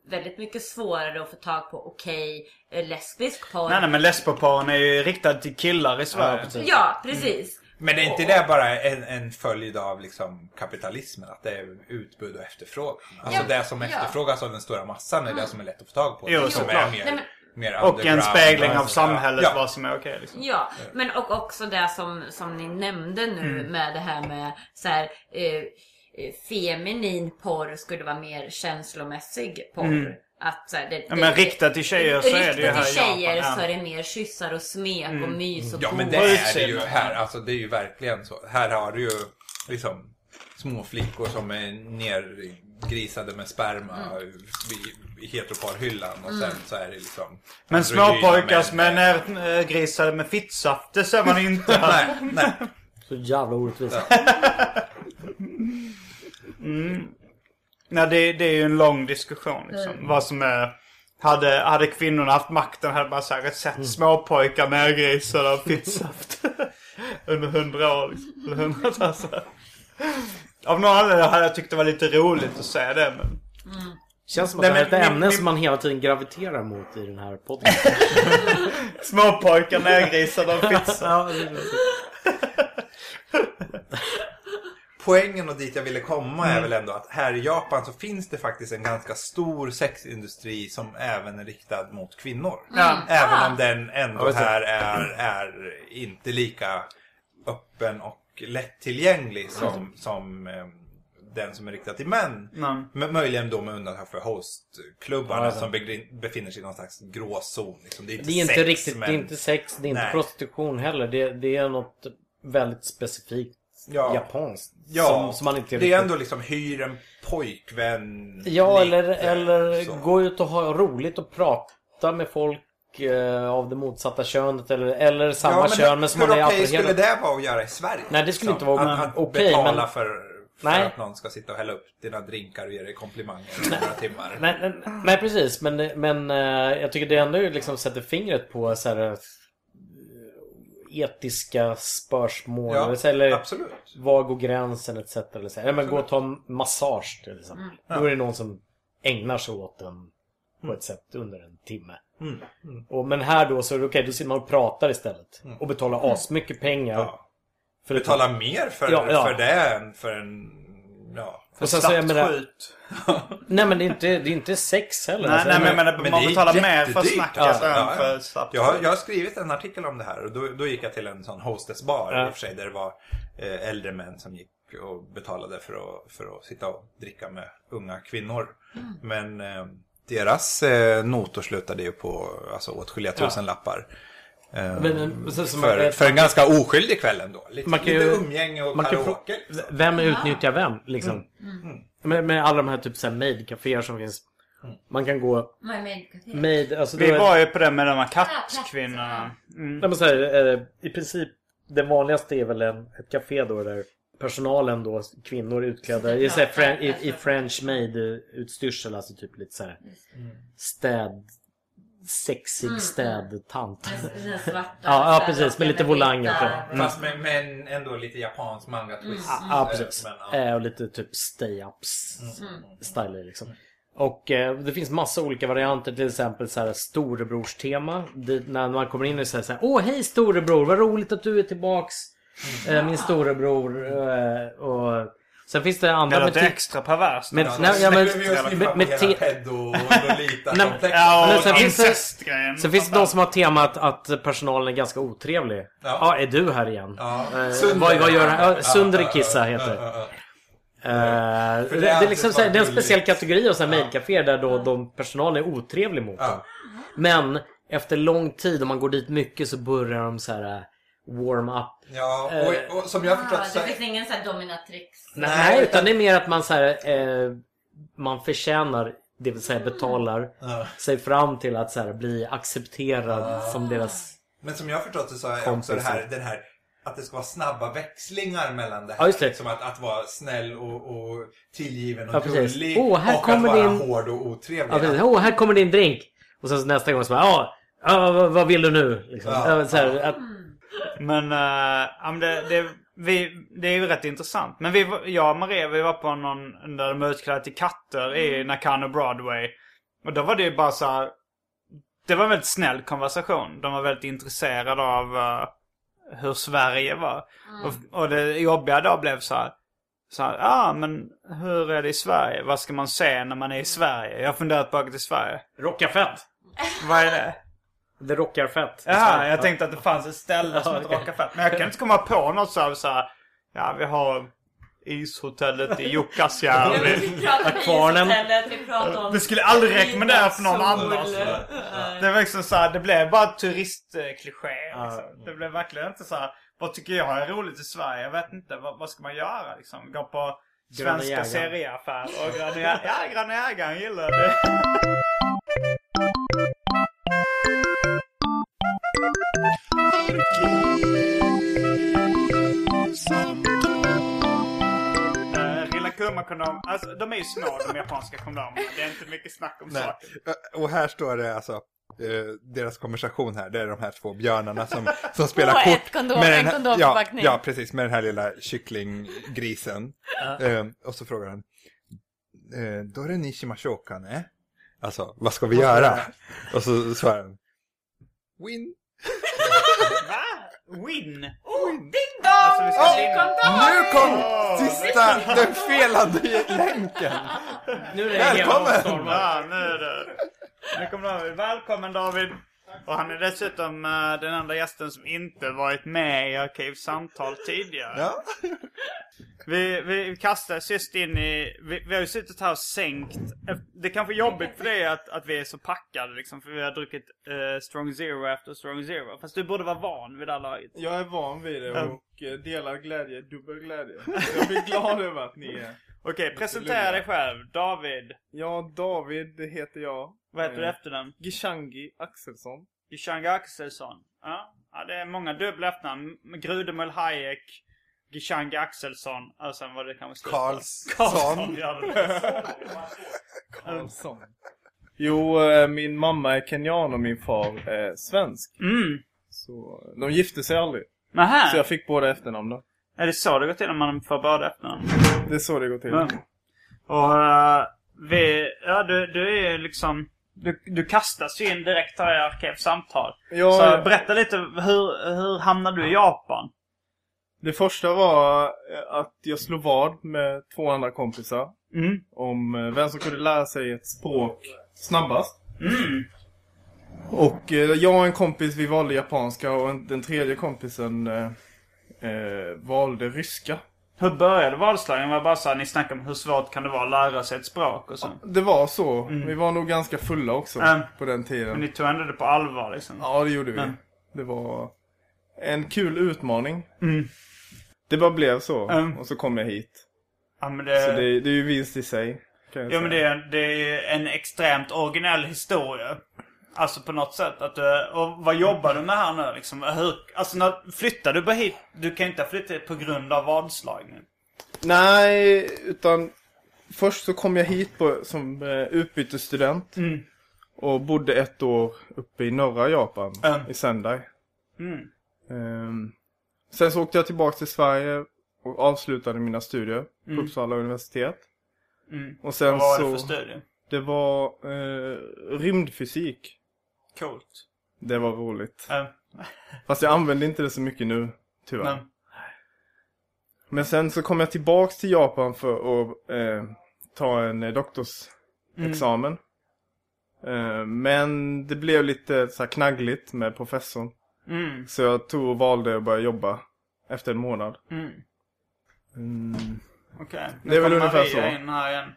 Speaker 2: väldigt mycket svårare att få tag på okej eh, lesbisk porr.
Speaker 1: Nej nej men lesboporren är ju riktad till killar i Sverige.
Speaker 4: precis.
Speaker 2: Ja, precis.
Speaker 5: Men är inte det bara en, en följd av liksom kapitalismen? Att det är utbud och efterfrågan? Alltså
Speaker 2: Ja,
Speaker 5: det som
Speaker 2: ja.
Speaker 5: efterfrågas av den stora massan är det som är lätt att få tag på.
Speaker 1: Jo,
Speaker 5: som
Speaker 1: såklart.
Speaker 5: är mer,
Speaker 2: Nej, men-
Speaker 5: mer
Speaker 1: Och en spegling av samhället
Speaker 5: ja.
Speaker 1: vad som är okej liksom.
Speaker 2: Ja, men och också det som, som ni nämnde nu
Speaker 1: Mm.
Speaker 2: med det här med så här, eh, eh, feminin porr skulle vara mer känslomässig porr. Att, så här, det,
Speaker 1: Mm. Ja, men riktat till tjejer så är det ju
Speaker 2: Riktat
Speaker 1: här
Speaker 2: till
Speaker 1: Japan,
Speaker 2: tjejer
Speaker 1: ja.
Speaker 2: så är det mer kyssar och smek och mys och
Speaker 5: Ja men det är det ju här. Alltså det är ju verkligen så. Här har du ju liksom små flickor som är nergrisade med sperma
Speaker 2: Mm.
Speaker 5: i, i heteroparhyllan och sen så är det liksom
Speaker 1: Men småpojkar som är nergrisade med fittsaft, det ser man inte här.
Speaker 5: Nej, nej.
Speaker 4: Så jävla orättvist.
Speaker 1: Nej, det, det är ju en lång diskussion liksom. Vad som är... Hade, hade kvinnorna haft makten hade man säkert sett småpojkar nergrisade av fittsaft. Under hundra år liksom. Eller hundratals år. Av någon anledning hade jag tyckt det var lite roligt att säga det men...
Speaker 4: Känns som att
Speaker 1: Nej,
Speaker 4: det här är ett ämne som man hela tiden graviterar mot i den här podcasten.
Speaker 1: Småpojkar nergrisade av fittsaft.
Speaker 5: Poängen och dit jag ville komma
Speaker 1: Mm.
Speaker 5: är väl ändå att här i Japan så finns det faktiskt en ganska stor sexindustri som även är riktad mot kvinnor.
Speaker 1: Ja.
Speaker 5: Även om den ändå här är, är inte lika öppen och lättillgänglig som, som eh, den som är riktad till män.
Speaker 1: Nej.
Speaker 5: Men möjligen då med undantag för hostklubbarna
Speaker 4: Ja,
Speaker 5: som befinner sig i någon slags gråzon. Liksom. Det är inte,
Speaker 4: Det är inte
Speaker 5: sex,
Speaker 4: riktigt,
Speaker 5: men...
Speaker 4: det är inte sex, det är inte
Speaker 5: Nej.
Speaker 4: prostitution heller. Det, det är något väldigt specifikt
Speaker 5: Ja.
Speaker 4: japanskt.
Speaker 5: Ja,
Speaker 4: som, som man inte
Speaker 5: det är ändå liksom hyr en pojkvän.
Speaker 4: Ja, eller,
Speaker 5: lite,
Speaker 4: eller
Speaker 5: så.
Speaker 4: gå ut och ha roligt och prata med folk eh, av det motsatta könet eller, eller samma
Speaker 5: men
Speaker 4: kön men som man är
Speaker 5: okej skulle
Speaker 4: attraherad
Speaker 5: det vara att göra i Sverige?
Speaker 4: Nej, det skulle
Speaker 5: liksom?
Speaker 4: inte vara
Speaker 5: Att, att
Speaker 4: okej,
Speaker 5: betala
Speaker 4: men-
Speaker 5: för, för
Speaker 4: Nej.
Speaker 5: att någon ska sitta och hälla upp dina drinkar och ge dig komplimanger i några timmar.
Speaker 4: Nej, nej, nej precis, men, men eh, jag tycker det ändå liksom sätter fingret på så här, etiska spörsmål.
Speaker 5: Ja,
Speaker 4: eller så- eller
Speaker 5: absolut.
Speaker 4: var går gränsen etc. Eller så. men gå och ta en massage till exempel. Då är det någon som ägnar sig åt den på ett sätt under en timme.
Speaker 5: Mm.
Speaker 4: Och, men här då så är det okej, då sitter man och pratar istället. Och betalar asmycket pengar.
Speaker 5: Ja.
Speaker 4: För att-
Speaker 5: Betala mer för,
Speaker 4: Ja, ja.
Speaker 5: för det än för en... Ja.
Speaker 4: Och sen så, jag menar, nej men det är inte, det är inte sex heller.
Speaker 1: Nej,
Speaker 4: Alltså,
Speaker 1: nej men, men,
Speaker 5: men
Speaker 1: man betalar mer för snacket
Speaker 5: Ja,
Speaker 1: än
Speaker 5: ja, ja.
Speaker 1: för snabbt.
Speaker 5: Jag, har, jag har skrivit en artikel om det här och då, då gick jag till en sån hostessbar
Speaker 4: Ja.
Speaker 5: i och för sig där det var eh, äldre män som gick och betalade för att, för att sitta och dricka med unga kvinnor. Men eh, deras eh, notor slutade ju på alltså, åtskilliga tusen lappar. Eh,
Speaker 4: Men,
Speaker 5: för,
Speaker 4: man,
Speaker 5: för en ganska oskyldig kväll ändå. Lite,
Speaker 4: Man kan
Speaker 5: lite
Speaker 4: ju-
Speaker 5: umgänge och
Speaker 4: man kan
Speaker 5: karaoke. liksom.
Speaker 4: Vem utnyttjar vem liksom?
Speaker 5: Mm.
Speaker 4: Med, med alla de här typ såhär maid-caféer som finns. Man kan gå
Speaker 2: är
Speaker 4: maid, alltså
Speaker 1: Vi
Speaker 4: är-
Speaker 1: var ju på det med de här kattkvinnorna. Mm.
Speaker 4: Nej, men så här, eh, I princip det vanligaste är väl en, ett café då där personalen då, kvinnor utklädda i, så här, fren, i, i French maid utstyrsel, alltså typ lite så här städ, sexig städtant.
Speaker 2: Den svarta.
Speaker 4: Ja, ja, precis, med lite volanger på. Mm.
Speaker 5: Fast med, med en, ändå lite japansk manga-twist.
Speaker 4: Ja, precis.
Speaker 5: Men, ja.
Speaker 4: Eh, och lite typ stay-ups style liksom. Och eh, det finns massa olika varianter, till exempel så här storebrorstema. Det, när man kommer in och säger så här, Åh hej storebror, vad roligt att du är tillbaks. Eh, min storebror. Eh, och
Speaker 6: Sen finns det andra
Speaker 1: Det
Speaker 6: med...
Speaker 1: låter
Speaker 6: te-
Speaker 1: extra perverst.
Speaker 6: Men,
Speaker 3: Ja,
Speaker 6: nej, ja, men, med, med te,
Speaker 3: pedo och.
Speaker 1: Ja, och incestgrejen.
Speaker 6: Sen finns det de som har temat att personalen är ganska otrevlig. Ja,
Speaker 3: Ja.
Speaker 6: är du här igen?
Speaker 3: Ja.
Speaker 6: Eh, vad, vad gör han? Ja,
Speaker 3: Ja,
Speaker 6: Sundrekissa
Speaker 3: ja, ja,
Speaker 6: heter
Speaker 3: ja, ja, ja.
Speaker 6: Eh, det,
Speaker 3: det är
Speaker 6: liksom det är en speciell kategori av här mailcaféer där då de personalen är otrevlig mot dem.
Speaker 3: Ja.
Speaker 6: Men efter lång tid, om man går dit mycket så börjar de så här eh, warm up.
Speaker 3: Ja,
Speaker 6: Eh,
Speaker 3: och, och som jag har
Speaker 2: Ah,
Speaker 3: förstått så...
Speaker 2: det finns ingen sån här dominatrix.
Speaker 6: Nej, utan det är mer att man så här, eh, man förtjänar, det vill säga betalar
Speaker 3: Ja.
Speaker 6: sig fram till att så här, bli accepterad som deras...
Speaker 3: Men som jag har förstått det så är också det här, den här att det ska vara snabba växlingar mellan det här.
Speaker 6: Ja, just det.
Speaker 3: Liksom att, att vara snäll och, och tillgiven och
Speaker 6: Ja,
Speaker 3: gullig.
Speaker 6: Åh, här
Speaker 3: och
Speaker 6: kommer
Speaker 3: att vara
Speaker 6: din-
Speaker 3: hård och otrevlig.
Speaker 6: Ja. Åh, här kommer din drink! Och sen så nästa gång så bara, ja, ja vad, vill du nu? Liksom.
Speaker 3: Ja.
Speaker 6: Ja, så här, att,
Speaker 1: Men, uh, ja, men det, det, vi, det är ju rätt intressant. Men vi, jag och Maria vi var på någon där de var utklädda till katter i Nakano Broadway. Och då var det ju bara så här, Det var en väldigt snäll konversation. De var väldigt intresserade av eh, hur Sverige var. Och, och det jobbiga då blev så här. Så här, ja men hur är det i Sverige? Vad ska man se när man är i Sverige? Jag har funderat på att åka till Sverige.
Speaker 6: rockar fett!
Speaker 1: Vad är det?
Speaker 6: Det rockar fett.
Speaker 1: Jaha, jag tänkte att det fanns ett ställe som
Speaker 6: Ja,
Speaker 1: hette
Speaker 6: okej.
Speaker 1: Rockafett. Men jag kan inte komma på något så här, så här ja vi har ishotellet i Jukkasjärvi.
Speaker 2: Vi pratar om
Speaker 6: Kvarnen.
Speaker 2: ishotellet, vi pratar om...
Speaker 1: Det skulle jag aldrig rekommendera för någon annan.
Speaker 2: Nej.
Speaker 1: Det var liksom så här, det blev bara turistkliché. Liksom. Det blev verkligen inte så här, vad tycker jag är roligt i Sverige? Jag vet inte, vad, vad ska man göra liksom? Gå på svenska serieaffärer och Gröna. Ja, Gröna Jägaren gillar det. Uh, Rilakuma kondom, alltså de är ju små de japanska kondomerna. Det är inte mycket snack om
Speaker 5: Nej.
Speaker 1: saken.
Speaker 5: Och här står det alltså, eh, deras konversation här, det är de här två björnarna som, som spelar
Speaker 2: Och
Speaker 5: kort.
Speaker 2: ett kondom,
Speaker 5: med
Speaker 2: en
Speaker 5: här-
Speaker 2: kondomförpackning.
Speaker 5: Ja, ja, precis, med den här lilla kycklinggrisen. Eh, och så frågar han, eh, då är det Nishimashouka, ne? Alltså, vad ska vi göra? Och så svarar han, win.
Speaker 1: Va? Win?
Speaker 2: Ding dong!
Speaker 1: Alltså vi ska
Speaker 5: Åh,
Speaker 1: vinna.
Speaker 5: Nu kom sista, den felande länken.
Speaker 6: Nu är det
Speaker 5: Välkommen!
Speaker 1: Ja, nu är det. Nu kommer David. Välkommen David. Och han är dessutom eh, den enda gästen som inte varit med i Arkivsamtal tidigare.
Speaker 5: Ja.
Speaker 1: Vi, vi kastades just in i... Vi, vi har ju suttit här och sänkt. Det är kanske är jobbigt för dig att, att vi är så packade liksom. För vi har druckit eh, Strong Zero efter Strong Zero. Fast du borde vara van vid det här laget.
Speaker 7: Jag är van vid det och eh, delar glädje, dubbel glädje. Jag blir glad över att ni är...
Speaker 1: Okej, presentera dig själv. David.
Speaker 7: Ja, David heter jag.
Speaker 1: Vad heter du
Speaker 7: Eh,
Speaker 1: efternamn?
Speaker 7: Gishangi Axelsson.
Speaker 1: Gishanga Axelsson. Ja. ja, det är många dubbla efternamn. Grudemull Hayek, Gishanga Axelsson och sen var det kanske på.
Speaker 5: Karlsson.
Speaker 1: Karlsson.
Speaker 7: Karlsson. Jo, eh, min mamma är kenyan och min far är svensk.
Speaker 1: mm.
Speaker 7: Så de gifte sig aldrig.
Speaker 1: Nähä.
Speaker 7: Så jag fick båda efternamn då.
Speaker 1: Är det så det går till när man får båda efternamn?
Speaker 7: Det är så det går till.
Speaker 1: Ja. Och eh, vi, ja du, du är ju liksom, du, du kastas ju in direkt här i Arkivsamtal.
Speaker 7: Ja,
Speaker 1: så
Speaker 7: ja.
Speaker 1: berätta lite, hur, hur hamnade du i Japan?
Speaker 7: Det första var eh, att jag slog vad med två andra kompisar.
Speaker 1: Mm.
Speaker 7: Om eh, vem som kunde lära sig ett språk snabbast.
Speaker 1: Mm.
Speaker 7: Och eh, jag och en kompis vi valde japanska och en, den tredje kompisen eh, valde ryska.
Speaker 1: Hur började vadslagningen? Var bara så här, ni snackade om hur svårt kan det vara att lära sig ett språk och så?
Speaker 7: Det var så. Vi var nog ganska fulla också
Speaker 1: Mm.
Speaker 7: på den
Speaker 1: Men
Speaker 7: tiden.
Speaker 1: ni tog ändå det på allvar liksom?
Speaker 7: Ja, det gjorde vi.
Speaker 1: Mm.
Speaker 7: Det var en kul utmaning.
Speaker 1: Mm.
Speaker 7: Det bara blev så.
Speaker 1: Mm.
Speaker 7: Och så kom jag hit.
Speaker 1: Ja men det...
Speaker 7: Så det, det är ju vinst i sig.
Speaker 1: Ja men det är, det är en extremt originell historia. Alltså på något sätt. Att du, och vad jobbar du med här nu liksom? Hur, alltså när flyttar du bara hit? Du kan inte ha flyttat hit på grund av vadslagning.
Speaker 7: Nej, utan först så kom jag hit på, som eh, utbytesstudent.
Speaker 1: Mm.
Speaker 7: Och bodde ett år uppe i norra Japan.
Speaker 1: Mm.
Speaker 7: I Sendai.
Speaker 1: Mm.
Speaker 7: Ehm, sen så åkte jag tillbaka till Sverige och avslutade mina studier på
Speaker 1: Mm.
Speaker 7: Uppsala universitet.
Speaker 1: Mm.
Speaker 7: Och sen
Speaker 1: Vad var
Speaker 7: så...
Speaker 1: det för studie?
Speaker 7: Det var eh, rymdfysik.
Speaker 1: Coolt.
Speaker 7: Det var roligt.
Speaker 1: Ja.
Speaker 7: Fast jag använder inte det så mycket nu, tyvärr.
Speaker 1: Men,
Speaker 7: Men sen så kom jag tillbaks till Japan för att eh, ta en eh, doktorsexamen. Eh, men det blev lite så här knaggligt med professorn.
Speaker 1: Mm.
Speaker 7: Så jag tog och valde att börja jobba efter en månad.
Speaker 1: Mm.
Speaker 7: Mm.
Speaker 1: Okej.
Speaker 7: Det är väl ungefär
Speaker 1: Maria
Speaker 7: så.
Speaker 1: in här igen.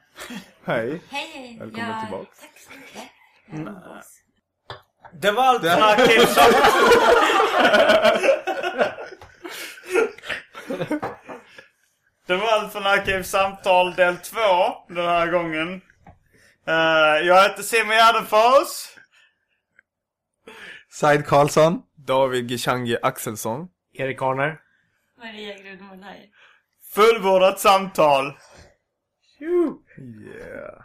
Speaker 7: Hej.
Speaker 2: Hej!
Speaker 7: Välkommen tillbaks.
Speaker 2: Tack så mycket.
Speaker 1: Det var allt från Arkivsamtal. Det var allt från Arkivsamtal del 2 den här gången. Eh, jag heter Simon Gärdenfors.
Speaker 5: Said Karlsson.
Speaker 7: David Gishangi Axelsson.
Speaker 6: Erik Arner.
Speaker 2: Maria Grudmund här.
Speaker 1: Fullbordat samtal.
Speaker 7: Yeah.